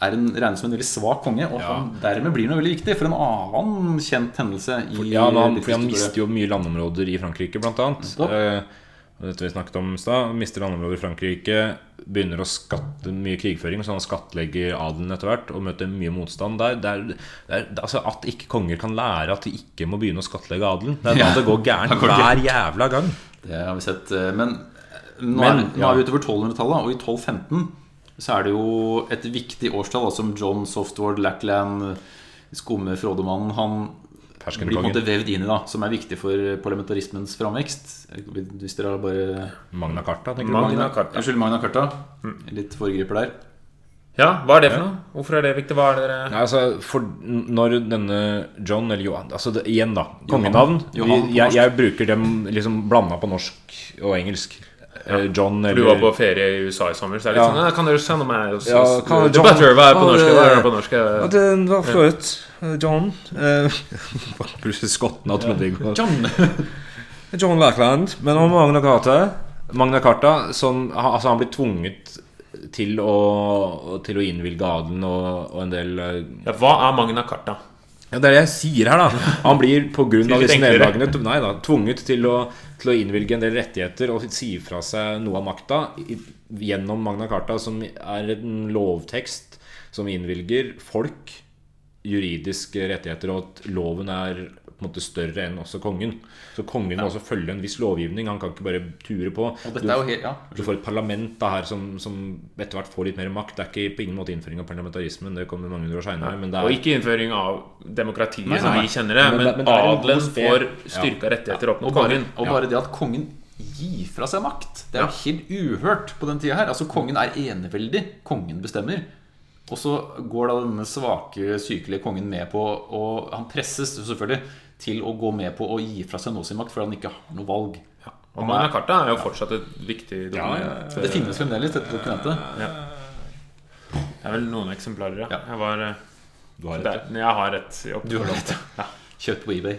er en, regnes som en veldig svak konge, og han, dermed blir han veldig viktig for en annen kjent hendelse i Ja, da, fordi han mister jo mye landområder i Frankrike, blant annet. Dette vi snakket om i stad. Mister landområder i Frankrike, begynner å skatte mye krigføring, så han skattlegger adelen etter hvert og møter mye motstand der. Det er, det er, altså At ikke konger kan lære at de ikke må begynne å skattlegge adelen. Det er da Ja. det går gærent hver jævla gang. Det har vi sett. eh, Men eh, nå, Men, er, nå ja. er vi utover 1200-tallet, og i 1215 så er det jo et viktig årstall, som John Softward Lackland, skumme Frodomannen, han blir på en måte vevd inn i, da, som er viktig for parlamentarismens framvekst. Hvis dere har bare Magna Carta, tenker Magna du? Carta. Unnskyld, Magna Carta. Litt foregriper der. Ja, hva er det for noe? Hvorfor er det viktig? Hva er det dere Nei, altså, for når denne John eller Johan altså det, Igjen, da. Kongenavn. Johan Johan Vi- jeg, jeg bruker dem liksom blanda på norsk og engelsk. Eh, John eller Du var på ferie i USA i sommer, så er litt Ja. sånn Kan dere sende meg også, Ja, kan- John- better, hva er på norsk? Hva er det på norsk? Ja, det var flott. John Plutselig skotten automatikk. John! John Lackland. Men om Magna Carta Magna Carta som, altså Han blir tvunget til å, til å innvilge adelen og, og en del eh, Ja, hva er Magna Carta? Ja, Det er det jeg sier her, da. Han blir pga. Disse nederlagene tvunget til å, til å innvilge en del rettigheter og si fra seg noe av makta gjennom Magna Carta, som er en lovtekst som innvilger folk juridiske rettigheter, og at loven er på en måte større enn også kongen. Så kongen må også følge en viss lovgivning. Han kan ikke bare ture på. Er jo helt, ja, Du får et parlament da her som, som etter hvert får litt mer makt. Det er ikke på ingen måte innføring av parlamentarismen, det kommer mange år seinere. Ja. Og ikke innføring av demokratiet Nei, som vi kjenner det, Men men, men adelen får Ja. styrka rettigheter opp Og mot bare, kongen. og bare det at kongen gir fra seg makt. Det er jo helt uhørt på den tida her. Altså Kongen er eneveldig. Kongen bestemmer. Og så går da denne svake, sykelige kongen med på Og han presses selvfølgelig til å gå med på å gi fra seg nå sin makt, fordi han ikke har noe valg. Og Magna Carta er jo fortsatt et viktig Ja, ja, dokument. Det finnes fremdeles, dette dokumentet. Det er vel noen eksemplarer, ja. Ja. Jeg, var, eh, Du har rett. jeg har et i Du har rett, ja. Kjøpt på eBay.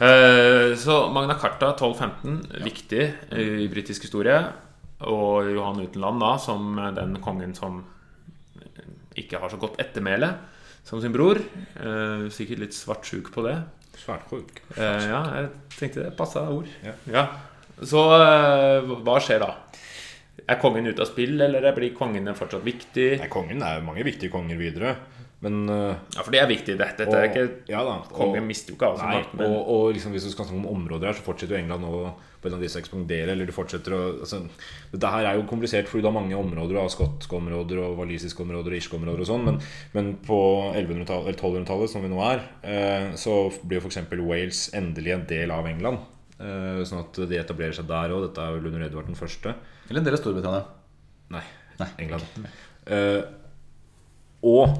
Eh, Så Magna Carta 1215, viktig i britisk historie. Og Johan Utenland, da, som den kongen som ikke har så godt ettermæle som sin bror. Eh, Sikkert litt svartsjuk på det. Svartsjuk? Eh, ja, jeg tenkte det passa ord. Ja. Så eh, hva skjer da? Er kongen ute av spill, eller blir kongene fortsatt viktig? Nei, kongen er jo mange viktige konger videre. Men øh, Ja, for det er viktig. Dette, dette er ikke ja da, Kongen mister jo ikke all sin Nei, makt, men og, og liksom hvis du skal snakke om områder her, så fortsetter jo England nå på en av disse ekspandere. Eller de fortsetter å altså, Dette her er jo komplisert fordi du har mange områder. Du har skotske områder og walisiske områder og irske områder og sånn. Men, men på 1100-tallet, 1200-tallet, som vi nå er, eh, så blir jo f.eks. Wales endelig en del av England. Eh, sånn at de etablerer seg der òg. Dette er vel under Edvard den første. Eller en del av Storbritannia. Nei, England. Eh, og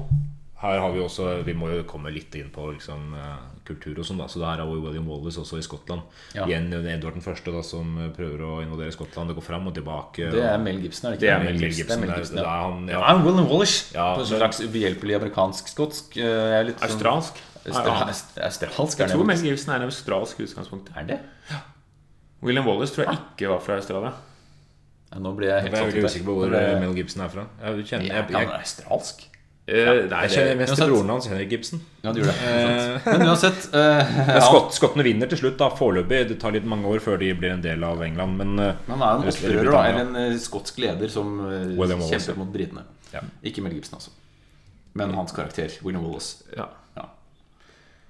her har vi også Vi må jo komme litt inn på liksom, eh, kultur og sånn. da Så der har vi William Wallace også i Skottland. Ja. Igjen Edvard den første da som eh, prøver å invadere Skottland. Det går fram og tilbake. Det er Mel Gibson, er det Det ikke? er Mel Gibson. Det er Mel Det er, Gibson, det ja. er han Ja, ja. William Wallace. Ja, på en slags ubehjelpelig amerikansk-skotsk. eh, jeg er sånn- australsk? Australsk, Ja, Aust- Australsk, Jeg er tror? Mel Gibson er en australsk utgangspunkt. Er det? William Wallace tror jeg ikke var fra Australia. Ja, nå blir jeg Jeg helt er veldig ut usikker på hvor eh, jeg- Mel Gibson er fra. Jeg, kjenner, jeg, jeg, han jeg, Eh, nei, jeg kjenner mest uansett. til broren hans, Henrik Gibson. Ja, du gjør det. Eh, Men uansett uh, ja. Skott, skottene vinner til slutt, da foreløpig. Det tar litt mange år før de blir en del av England. Men eh, han er en opprører, da. Eller en eh, skotsk leder som eh, William kjemper Wallace. mot britene. Ja. Ikke Mel Gibson, altså. Men hans karakter, William Wallace. ja. Ja.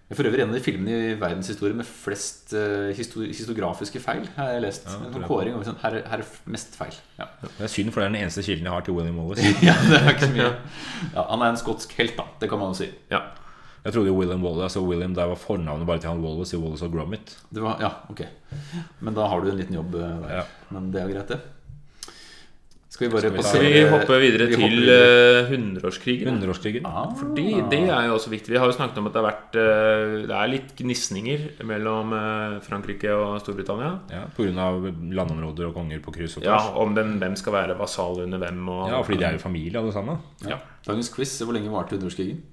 Det er for øvrig en av de filmene i verdenshistorien med flest uh, histor historiografiske feil, har jeg lest. Ja, sånn jeg. kåring over sånn, her, er- her er mest feil. Ja. det er synd, for det er den eneste kilden jeg har til William Wallace. ja, det er ikke så mye. Ja, han er en skotsk helt, da. Det kan man jo si. ja. Jeg trodde jo William Wallace altså William der var fornavnet bare til han Wallace i Wallace og Gromit. Det var, ja, ok. Men da har du en liten jobb eh, der. Men det er greit, det. Skal vi bare Skal vi hoppe videre vi til eh, hundreårskrigen? Hundreårskrigen. Ah. Fordi det er jo også viktig. Vi har jo snakket om at det har vært eh, Det er litt gnisninger mellom eh, Frankrike og Storbritannia. Ja, Pga. landområder og konger på kryss og Ja. Om den, hvem skal være vasal under hvem. Og, Ja, fordi de er jo familie, alle sammen. Ja. Dagens quiz hvor lenge varte hundreårskrigen?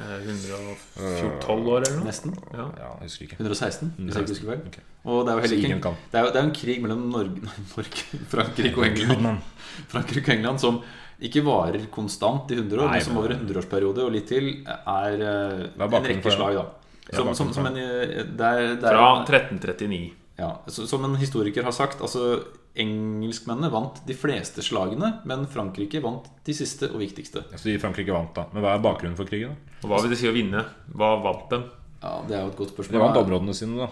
Eh, 112 år eller noe. Nesten. Ja. Ja, jeg husker ikke. 116, hvis jeg ikke husker feil. Okay. Og det er jo heller ikke en, det er, jo, det er en krig mellom Norge, nei, Norge Frankrike og England. Frankrike og England som ikke varer konstant i 100 år, Nei, men som over en 100-årsperiode og litt til er eh, er en rekke slag, da. Som, som, som en, der, det er, det er, Fra 1339. ja, som en historiker har sagt, altså engelskmennene vant de fleste slagene, men Frankrike vant de siste og viktigste. Så de Frankrike vant, da. Men hva er bakgrunnen for krigen? da? Og hva vil det si å vinne? Hva vant dem? Ja, Det er jo et godt De spørsmål. vant områdene sine, da.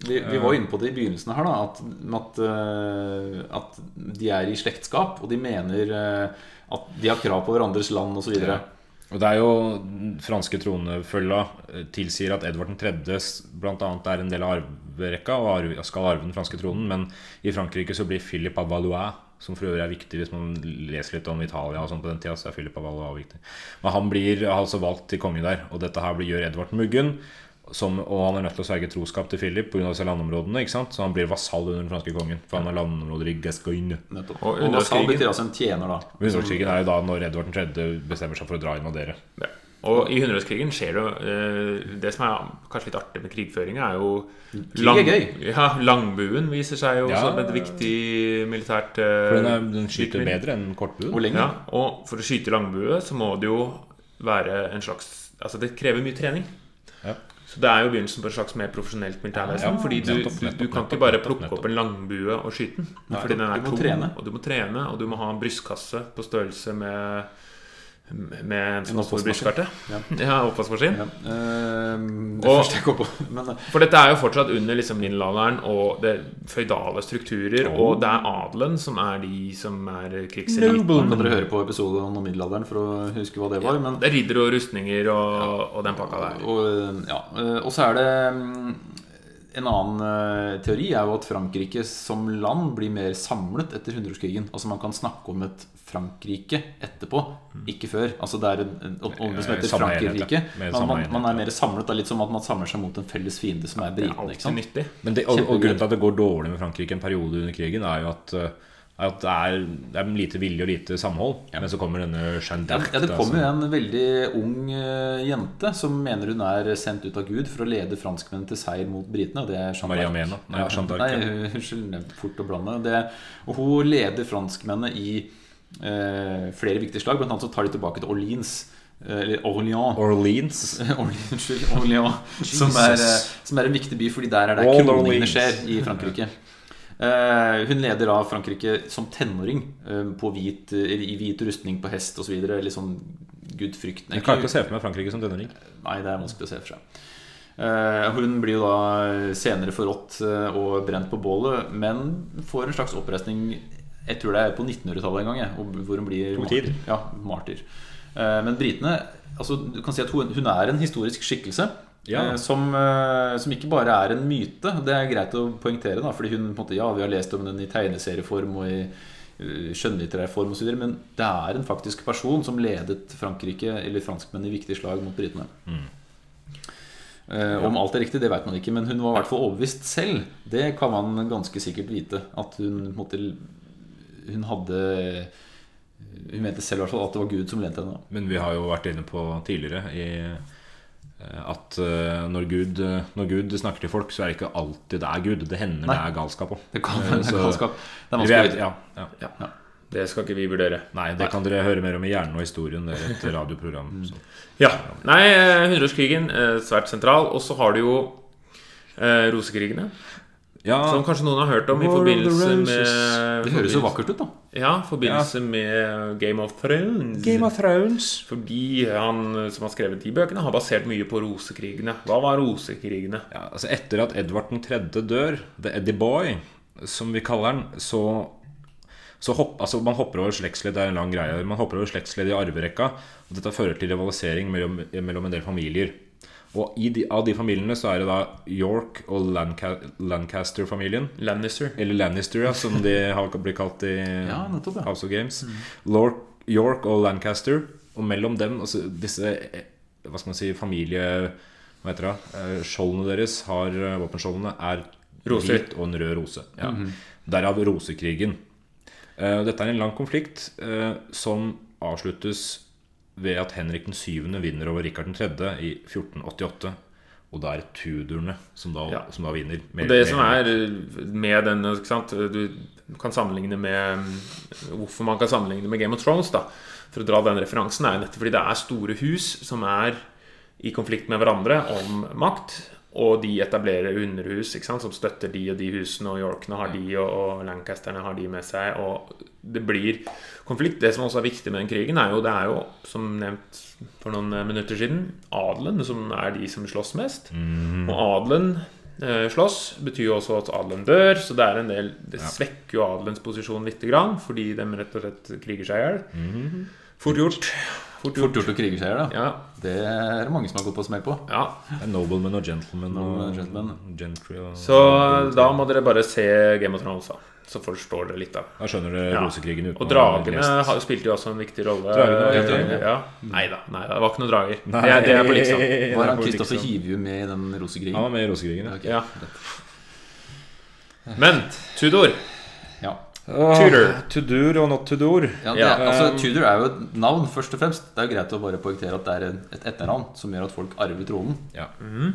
Vi, vi var inne på det i begynnelsen her, da, at, at, eh, at de er i slektskap, og de mener eh, at de har krav på hverandres land osv. Og det er jo franske tronfølga eh, tilsier at Edvard 3. bl.a. er en del av arverekka og skal arve den franske tronen, men i Frankrike så blir Philip av Valois som for øvrig er viktig hvis man leser litt om Italia og sånn på den tida, så er Philip av viktig. Men han blir altså valgt til konge der, og dette her blir, gjør Edvard Muggen. Som, og han er nødt til å sverge troskap til Philip pga. landområdene. ikke sant? Så han blir vasall under den franske kongen. For han har landområder i Gascogne. Og Og vasall betyr altså en tjener, da. Hundreårskrigen er jo da når Edvard 3. bestemmer seg for å dra og invadere. Ja. Og i hundreårskrigen skjer det jo eh, Det som er kanskje litt artig med krigføringa, er jo lang. Ja, Langbuen viser seg jo Ja. som et viktig militært eh, For den, er, den skyter viktig. bedre enn kortbuen. Og. Ja, og for å skyte langbue så må det jo være en slags Altså det krever mye trening. Ja. Så det er jo begynnelsen på et slags mer profesjonelt militærvesen. Fordi du, nettopp, nettopp, du kan ikke bare plukke nettopp. opp en langbue og skyte den. Nei, fordi den er tung, og du må trene, og du må ha en brystkasse på størrelse med med en stor brystkarte. Ja. Ja, oppvaskmaskin. Ja. eh, det Og- første jeg kom på. Men eh, For dette er jo fortsatt under liksom middelalderen og det føydale strukturer. Og det er adelen som er de som er krigseliten. kan dere høre på episoden om middelalderen for å huske hva det var. Men, Det er riddere og rustninger og, og den pakka der. og, ja, eh, og så er det mm, En annen eh, teori er jo at Frankrike som land blir mer samlet etter hundreårskrigen. Altså Man kan snakke om et Frankrike etterpå, ikke før. Altså Det er en, en ånde som heter samme Frankrike. Man, man, man er mer samlet. Det er litt som at man samler seg mot en felles fiende, som er britene. og, og grunnen til at det går dårlig med Frankrike en periode under krigen, er jo at, uh, er at det, er, det er lite vilje og lite samhold. Men så kommer denne Jeanne Ja, d'Arc. ja, det kommer jo en veldig ung eh, jente som mener hun er sendt ut av Gud for å lede franskmennene til seier mot britene. Og det er Jeanne Maria. Mena. Nei, Ja, Jeanne d'Arc, Nei, unnskyld, fort å blande. Det, og hun leder franskmennene i eh, flere viktige slag. Blant annet så tar de tilbake til Orleans. eh, Eller Orléans. Orleans. Orleans, Orleans Som er, som er en viktig by, fordi der er det kroningene skjer i Frankrike. Eh, hun leder da Frankrike som tenåring eh, på hvit, i hvit rustning på hest osv. Litt sånn gudfrykt. Jeg klarer ikke å se for meg Frankrike som tenåring. Nei, det er vanskelig å se for seg. Eh, hun blir jo da senere forrådt eh, og brent på bålet, men får en slags oppreisning Jeg tror det er på 1900-tallet en gang, jeg, hvor hun blir martyr. Ja, martyr. Eh, men britene altså, Du kan si at hun er en historisk skikkelse. Ja. eh, Som, eh, som ikke bare er en myte. Det er greit å poengtere. da Fordi hun på en måte, Ja, vi har lest om den i tegneserieform og i eh, skjønnlitterær form osv. Men det er en faktisk person som ledet Frankrike Eller franskmenn i viktige slag mot britene. Eh, Om alt er riktig, det vet man ikke, men hun var i hvert fall overbevist selv. Det kan man ganske sikkert vite. At hun på en måte Hun hadde Hun mente selv i hvert fall at det var Gud som lente henne. Men vi har jo vært inne på tidligere i at eh, når Gud, eh, når Gud snakker til folk, så er det ikke alltid det er Gud. Det hender Nei. det er galskap òg. Det kan hende galskap. Det er vanskelig. vet- Ja, ja. Ja. Det skal ikke vi vurdere. Nei, det kan dere høre mer om i Hjernen og historien. Det er et radioprogram. Så. Ja. Nei, eh, hundreårskrigen eh, svært sentral. Og så har du jo eh, rosekrigene. Ja, Som kanskje noen har hørt om i forbindelse med Det høres jo vakkert ut, da. Ja, forbindelse med Game of Thrones. Game of Thrones. Fordi han som har skrevet de bøkene, har basert mye på rosekrigene. Hva var rosekrigene? Ja, altså Etter at Edvard 3. dør, The Eddie Boy, som vi kaller han, så, så hopp, altså Man hopper over slektsledd, det er en lang greie. Man hopper over slektsledd i arverekka. Og dette fører til rivalisering mellom, mellom en del familier. Og i de, av de familiene så er det da York og Lanca, Lancaster-familien. Lannister. Eller Lannister, ja, som de har blitt kalt i Ja, nettopp, ja. House of Games. Lord, York og Lancaster. Og mellom dem, altså disse Hva skal man si familie... Hva heter det? eh, Skjoldene deres har eh, Våpenskjoldene er Roser. hvit og en rød rose. Ja. Derav rosekrigen. Eh, Dette er en lang konflikt som avsluttes ved at Henrik den 7. vinner over Rikard den 3. i 1488. Og da er det Tudorene som da, Ja. som da vinner. Og det med som er med den? Du kan sammenligne med Hvorfor man kan sammenligne med Game of Thrones, da for å dra den referansen, er nettopp fordi det er store hus som er i konflikt med hverandre om makt. Og de etablerer underhus som støtter de og de husene, og Yorkene har de, og, og Lancasterne har de med seg. Og det blir konflikt. Det som også er viktig med den krigen, er jo det er jo, som nevnt for noen minutter siden, adelen som er de som slåss mest. Og adelen eh, slåss betyr jo også at adelen dør, så det er en del Det svekker jo adelens posisjon litt, grann, fordi de rett og slett kriger seg i hjel. Fort gjort. Fort Fort gjort. gjort å krige seg i hjel, da. Ja. Det er det mange som har gått på smell på. ja. Det er Noblemen og Gentlemen og og gentlemen. Gentry og Så da må dere bare se Game of Thrones, da. Så forstår dere litt av Da skjønner dere Ja. rosekrigen uten Og dragene har- spilte jo også en viktig rolle. Dragene viktige, ja. Nei da, nei da, det var ikke noen drager. Nei, Det, er- det er på liksom. er Var han liksom. Hivju med i den Han var med i rosekrigen, ja. Ok. Ja. Men Tudor Ja. Tudor. Tudor og not Tudor. Ja, det, Ja, altså, Tudor er jo et navn, først og fremst. Det er jo greit å bare poengtere at det er et etternavn som gjør at folk arver tronen. Ja. Mhm.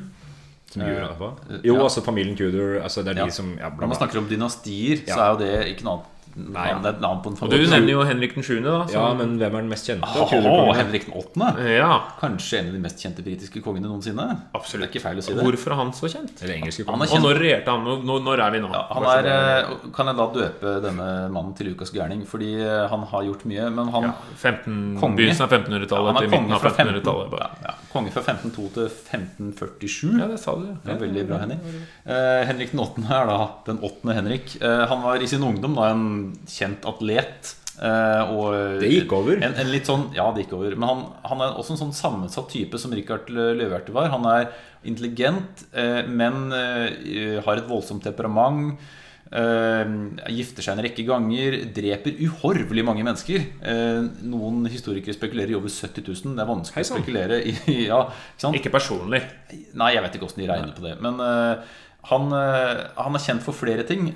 Som gjør det? eh, Jo, ja. altså familien Tudor. Altså det er de som man snakker om dynastier, så er jo det ikke noe annet Nei. navn. Det er et navn på en Og du nevner jo Henrik den 7., da. Ja, men hvem er den mest kjente? Åh, Tudor-kongen? Henrik den 8. ja, Kanskje en av de mest kjente britiske kongene noensinne? absolutt. Det er ikke feil å si det. Hvorfor er han så kjent? Eller engelske Han kongen? Og når regjerte han? Når, når er vi nå? Ja, han er, eh, kan jeg da døpe denne mannen til Lukas gærning? Fordi eh, han har gjort mye, men han, ja, 15, Konge. Begynnelsen av 1500-tallet han til midten konge av fra, 15, 1500-tallet. ja, ja, konge fra 1502 til 1547. Ja, det sa du. Det er veldig bra, Henning. Uh, Henrik den 8. er da den 8. Henrik. Uh, han var i sin ungdom da en kjent atlet. eh, og Det gikk over. En, en litt sånn, ja, det gikk over. Men han, han er også en sånn sammensatt type som Rikard Løvehjerte var. Han er intelligent, eh, men eh, har et voldsomt temperament. eh, gifter seg en rekke ganger, dreper uhorvelig mange mennesker. Eh, noen historikere spekulerer i over 70 000. Det er vanskelig Heisann. å spekulere i. Ja, ikke? Ikke personlig. Nei, jeg vet ikke hvordan de regner på det. Men eh, han, eh, han er kjent for flere ting.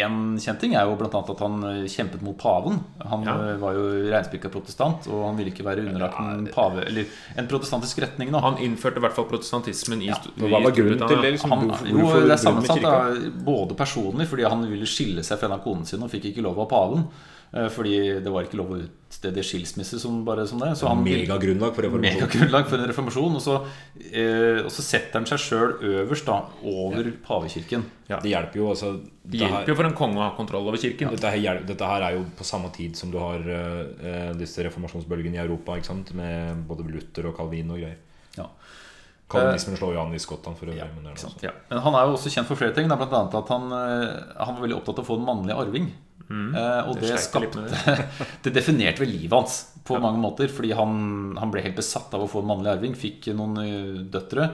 En kjent ting er jo bl.a. at han kjempet mot paven. Han Ja. eh, var jo reinspikka protestant, og han ville ikke være underlagt en pave Eller en protestantisk retning. Da. Han innførte i hvert fall protestantismen i, Men Hva var grunnen til Storbritannia. det? Liksom, Han, jo, hvorfor det er sammensatt. Da, både personlig, fordi han ville skille seg fra en av konene sine og fikk ikke lov av paven. Eh, Fordi det var ikke lov å utstede skilsmisse som bare som det. Så han Megagrunnlag for reformasjon. megagrunnlag for en reformasjon. Og så, eh, og så setter han seg sjøl øverst da, over pavekirken. Det hjelper jo altså Det her- hjelper jo for en konge å ha kontroll over kirken. Dette her, dette her er jo på samme tid som du har eh, disse reformasjonsbølgene i Europa. Ikke sant? Med både Luther og Calvin og greier. Ja. Kalvinismen slår jo an i Skottland for øvrig. Ja, men er. Ja. Men han er jo også kjent for flere ting. Bl.a. at han, eh, han var veldig opptatt av å få en mannlig arving. Eh, og Det det, skapte Det definerte vel livet hans på mange måter. Fordi han, han ble helt besatt av å få en mannlig arving. Fikk noen eh, døtre.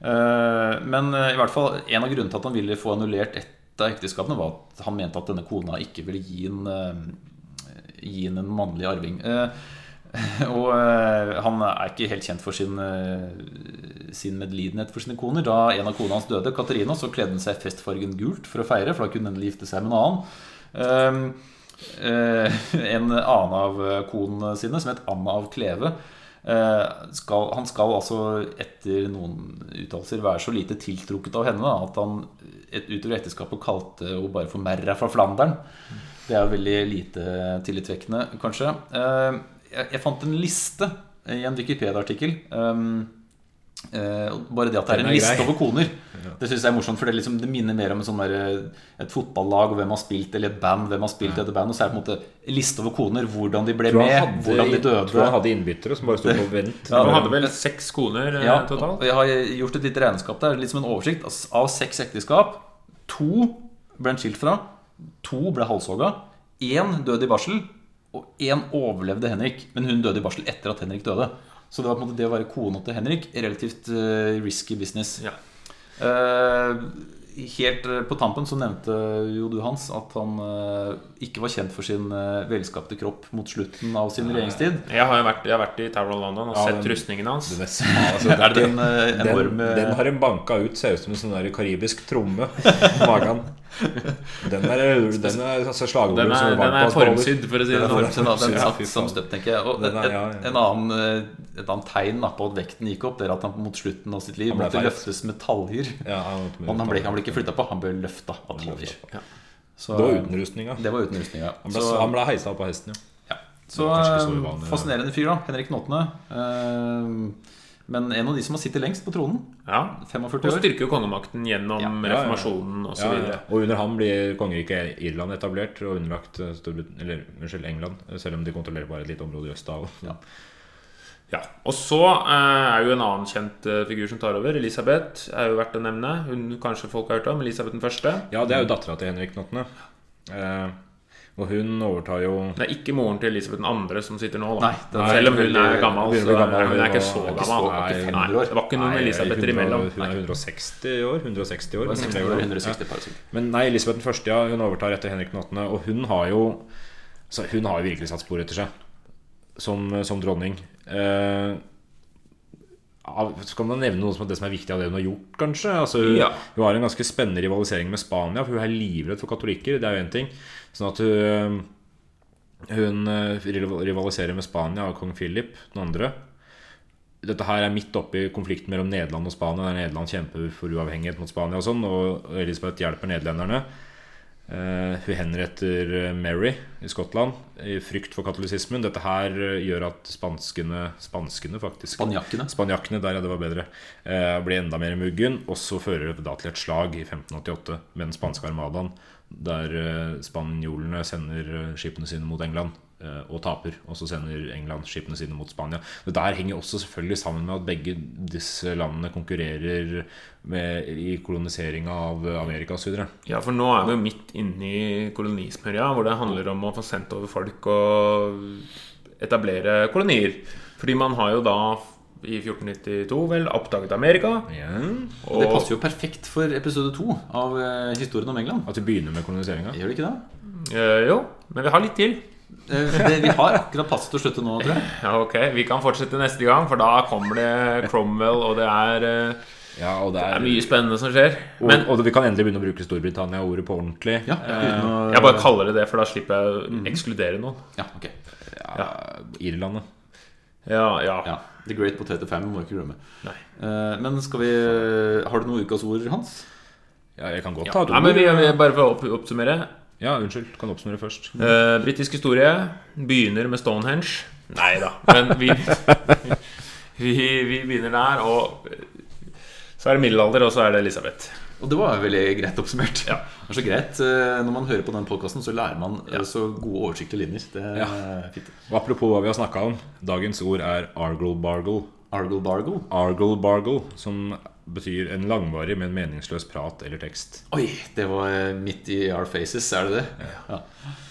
Eh, men i hvert fall en av grunnene til at han ville få annullert ett av ekteskapene, var at han mente at denne kona ikke ville gi en, gi en, en mannlig arving. Og han er ikke helt kjent for sin, sin medlidenhet for sine koner. Da en av konene hans døde, Katarina, så kledde hun seg i festfargen gult for å feire, for da kunne hun endelig gifte seg med en annen. Um, eh, en annen av konene sine, som het Anna av Kleve, eh, skal, han skal altså etter noen uttalelser være så lite tiltrukket av henne da, at han et, utover ekteskapet kalte henne bare for Merra fra Flandern. Det er veldig lite tillitvekkende, kanskje. Eh, jeg, jeg fant en liste i en Wikipedia-artikkel. Eh, bare det at det er en er liste grei. over koner, det synes jeg er morsomt. For det, liksom, det minner mer om en sånn der, eh, et fotballag og hvem har spilt, eller et band, hvem har spilt ja. dette band Og så er det på en måte en liste over koner. Hvordan de ble med, hadde, hvordan de døde. tror han hadde innbyttere som bare sto på vent. Ja, Han hadde vel seks koner eh, Ja, totalt? og jeg har gjort et lite regnskap der, litt som en oversikt. Av seks ekteskap, to ble han skilt fra, to ble halshogga, én døde i barsel, og én overlevde Henrik. Men hun døde i barsel etter at Henrik døde. Så det var på en måte det å være kona til Henrik relativt eh, risky business. Ja. Eh, helt eh, på tampen så nevnte jo du, Hans, at han ikke var kjent for sin velskapte kropp mot slutten av sin regjeringstid. Jeg har jo vært, jeg har vært i Tower of London og Ja, sett den- rustningen hans. Den, altså, det en den, enorm eh, den har en banka ut, ser ut som en sånn karibisk tromme. på Magen. Den er, den er altså, slagordet Den som er, den er formsydd, for å si det sånn. den, den, den satt som støpt, tenker jeg. Og er- et, ja, ja. et, en annen, eh, et annet tegn på at vekten gikk opp, Det er at han mot slutten av sitt liv måtte feit. løftes med taljer. Ja, han, han ble, han ble ikke flytta på, han ble løfta av taljer. Ja. Så, Det var uten rustninga. Det var uten rustning. Han ble, Så- han ble heisa opp av hesten, jo. Ja. Så så eh, fascinerende fyr, da. Henrik Nåtene åttende. Men en av de som har sittet lengst på tronen. Ja. 45 Og år. styrker kongemakten gjennom Ja, reformasjonen osv. Ja, videre ja. Og under ham blir kongeriket Irland etablert og underlagt eh, Storbrit eller, unnskyld, England. Selv om de kontrollerer bare et lite område i øst da Ja. Ja, Og så eh, er jo en annen kjent eh, figur som tar over. Elisabeth er jo verdt å nevne. Hun kanskje folk har hørt om. Elisabeth den første. Ja, det er jo dattera til Henrik den åttende. Eh, og hun overtar jo Det er ikke moren til Elisabeth den andre som sitter nå. Da. Nei, det Selv om hun er gammel. Så gammel, hun er ikke så gammel. så- ikke 500 Nei, det var ikke noen Elisabeth Elisabether imellom. Hun er 160 år. 160 år. Det var som 60 lever år, 160 par stykker. Men nei, Elisabeth den første, ja, hun overtar etter Henrik den åttende. Og hun har jo så Hun har jo virkelig satt spor etter seg som, som dronning. Eh, av- kan man nevne noe som det som er viktig av det hun har gjort, kanskje? Altså, hun, Ja. hun har en ganske spennende rivalisering med Spania, for hun er livredd for katolikker. Det er jo én ting. Sånn at hun, hun eh, rivaliserer med Spania og kong Philip den andre. Dette her er midt oppi konflikten mellom Nederland og Spania. Der Nederland kjemper for uavhengighet mot Spania og sånn, og Elisabeth hjelper nederlenderne. Eh, hun henretter eh, Mary i Skottland i frykt for katolisismen. Dette her eh, gjør at spanskene Spanskene, faktisk. Spanjakkene. Spanjakkene, der ja, det var bedre. Blir enda mer i muggen. Og så fører det da til et slag i 1588 med den spanske armadaen. Der spanjolene sender skipene sine mot England og taper. Og så sender England skipene sine mot Spania. Det der henger også selvfølgelig sammen med at begge disse landene konkurrerer med, i koloniseringa av Amerika osv. Ja, for nå er vi jo midt inne i kolonismørja, hvor det handler om å få sendt over folk og etablere kolonier. Fordi man har jo da i 1492 vel oppdaget Amerika. Yeah. Og det passer jo perfekt for episode to av eh, historien om England. At vi begynner med koloniseringa. Gjør det ikke det? Uh, jo, men vi har litt til. Eh, det vi har akkurat passet å slutte nå, tror jeg. Ja, ok, Vi kan fortsette neste gang, for da kommer det Cromwell, og det er, eh, Ja, og det det er, er mye spennende som skjer. og, Men og vi kan endelig begynne å bruke Storbritannia-ordet på ordentlig. Ja, uten å jeg bare kaller det det, for da slipper jeg å ekskludere noen. Ja, ok. Ja, Irlandet. Ja, ja. Ja, The Great Potato Family må ikke glemme. Nei. Eh, men skal vi Har du noen ukas ord, Hans? Ja, jeg kan godt Ja. ta et Nei, ord. men vi, vi, bare for å opp, oppsummere. Ja, unnskyld. Kan oppsummere først. Uh, Britisk historie begynner med Stonehenge. Nei da, men vi, vi, vi begynner der. Og så er det middelalder, og så er det Elisabeth. Og det var veldig greit oppsummert. Ja. Det er så greit. eh, Når man hører på den podkasten, så lærer man ja. så gode oversiktlige linjer. Det er Ja. fint. Og apropos hva vi har snakka om. Dagens ord er argle-bargle. Argle bargle. Argle-bargle, som betyr en langvarig, men meningsløs prat eller tekst. Oi, det var eh, midt i our faces, er det det? Ja.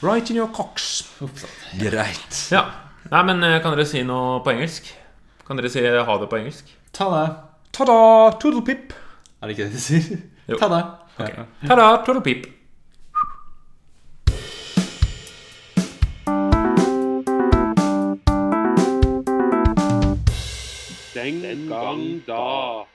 Right in your cocks. Greit. Ja. Nei, men eh, kan dere si noe på engelsk? Kan dere si ha det på engelsk? Ta det. Ta-da! Toodlepip. Er det ikke det de sier? Jo. Ta det. Okay. Ta-da, toodlepip. Den gang da.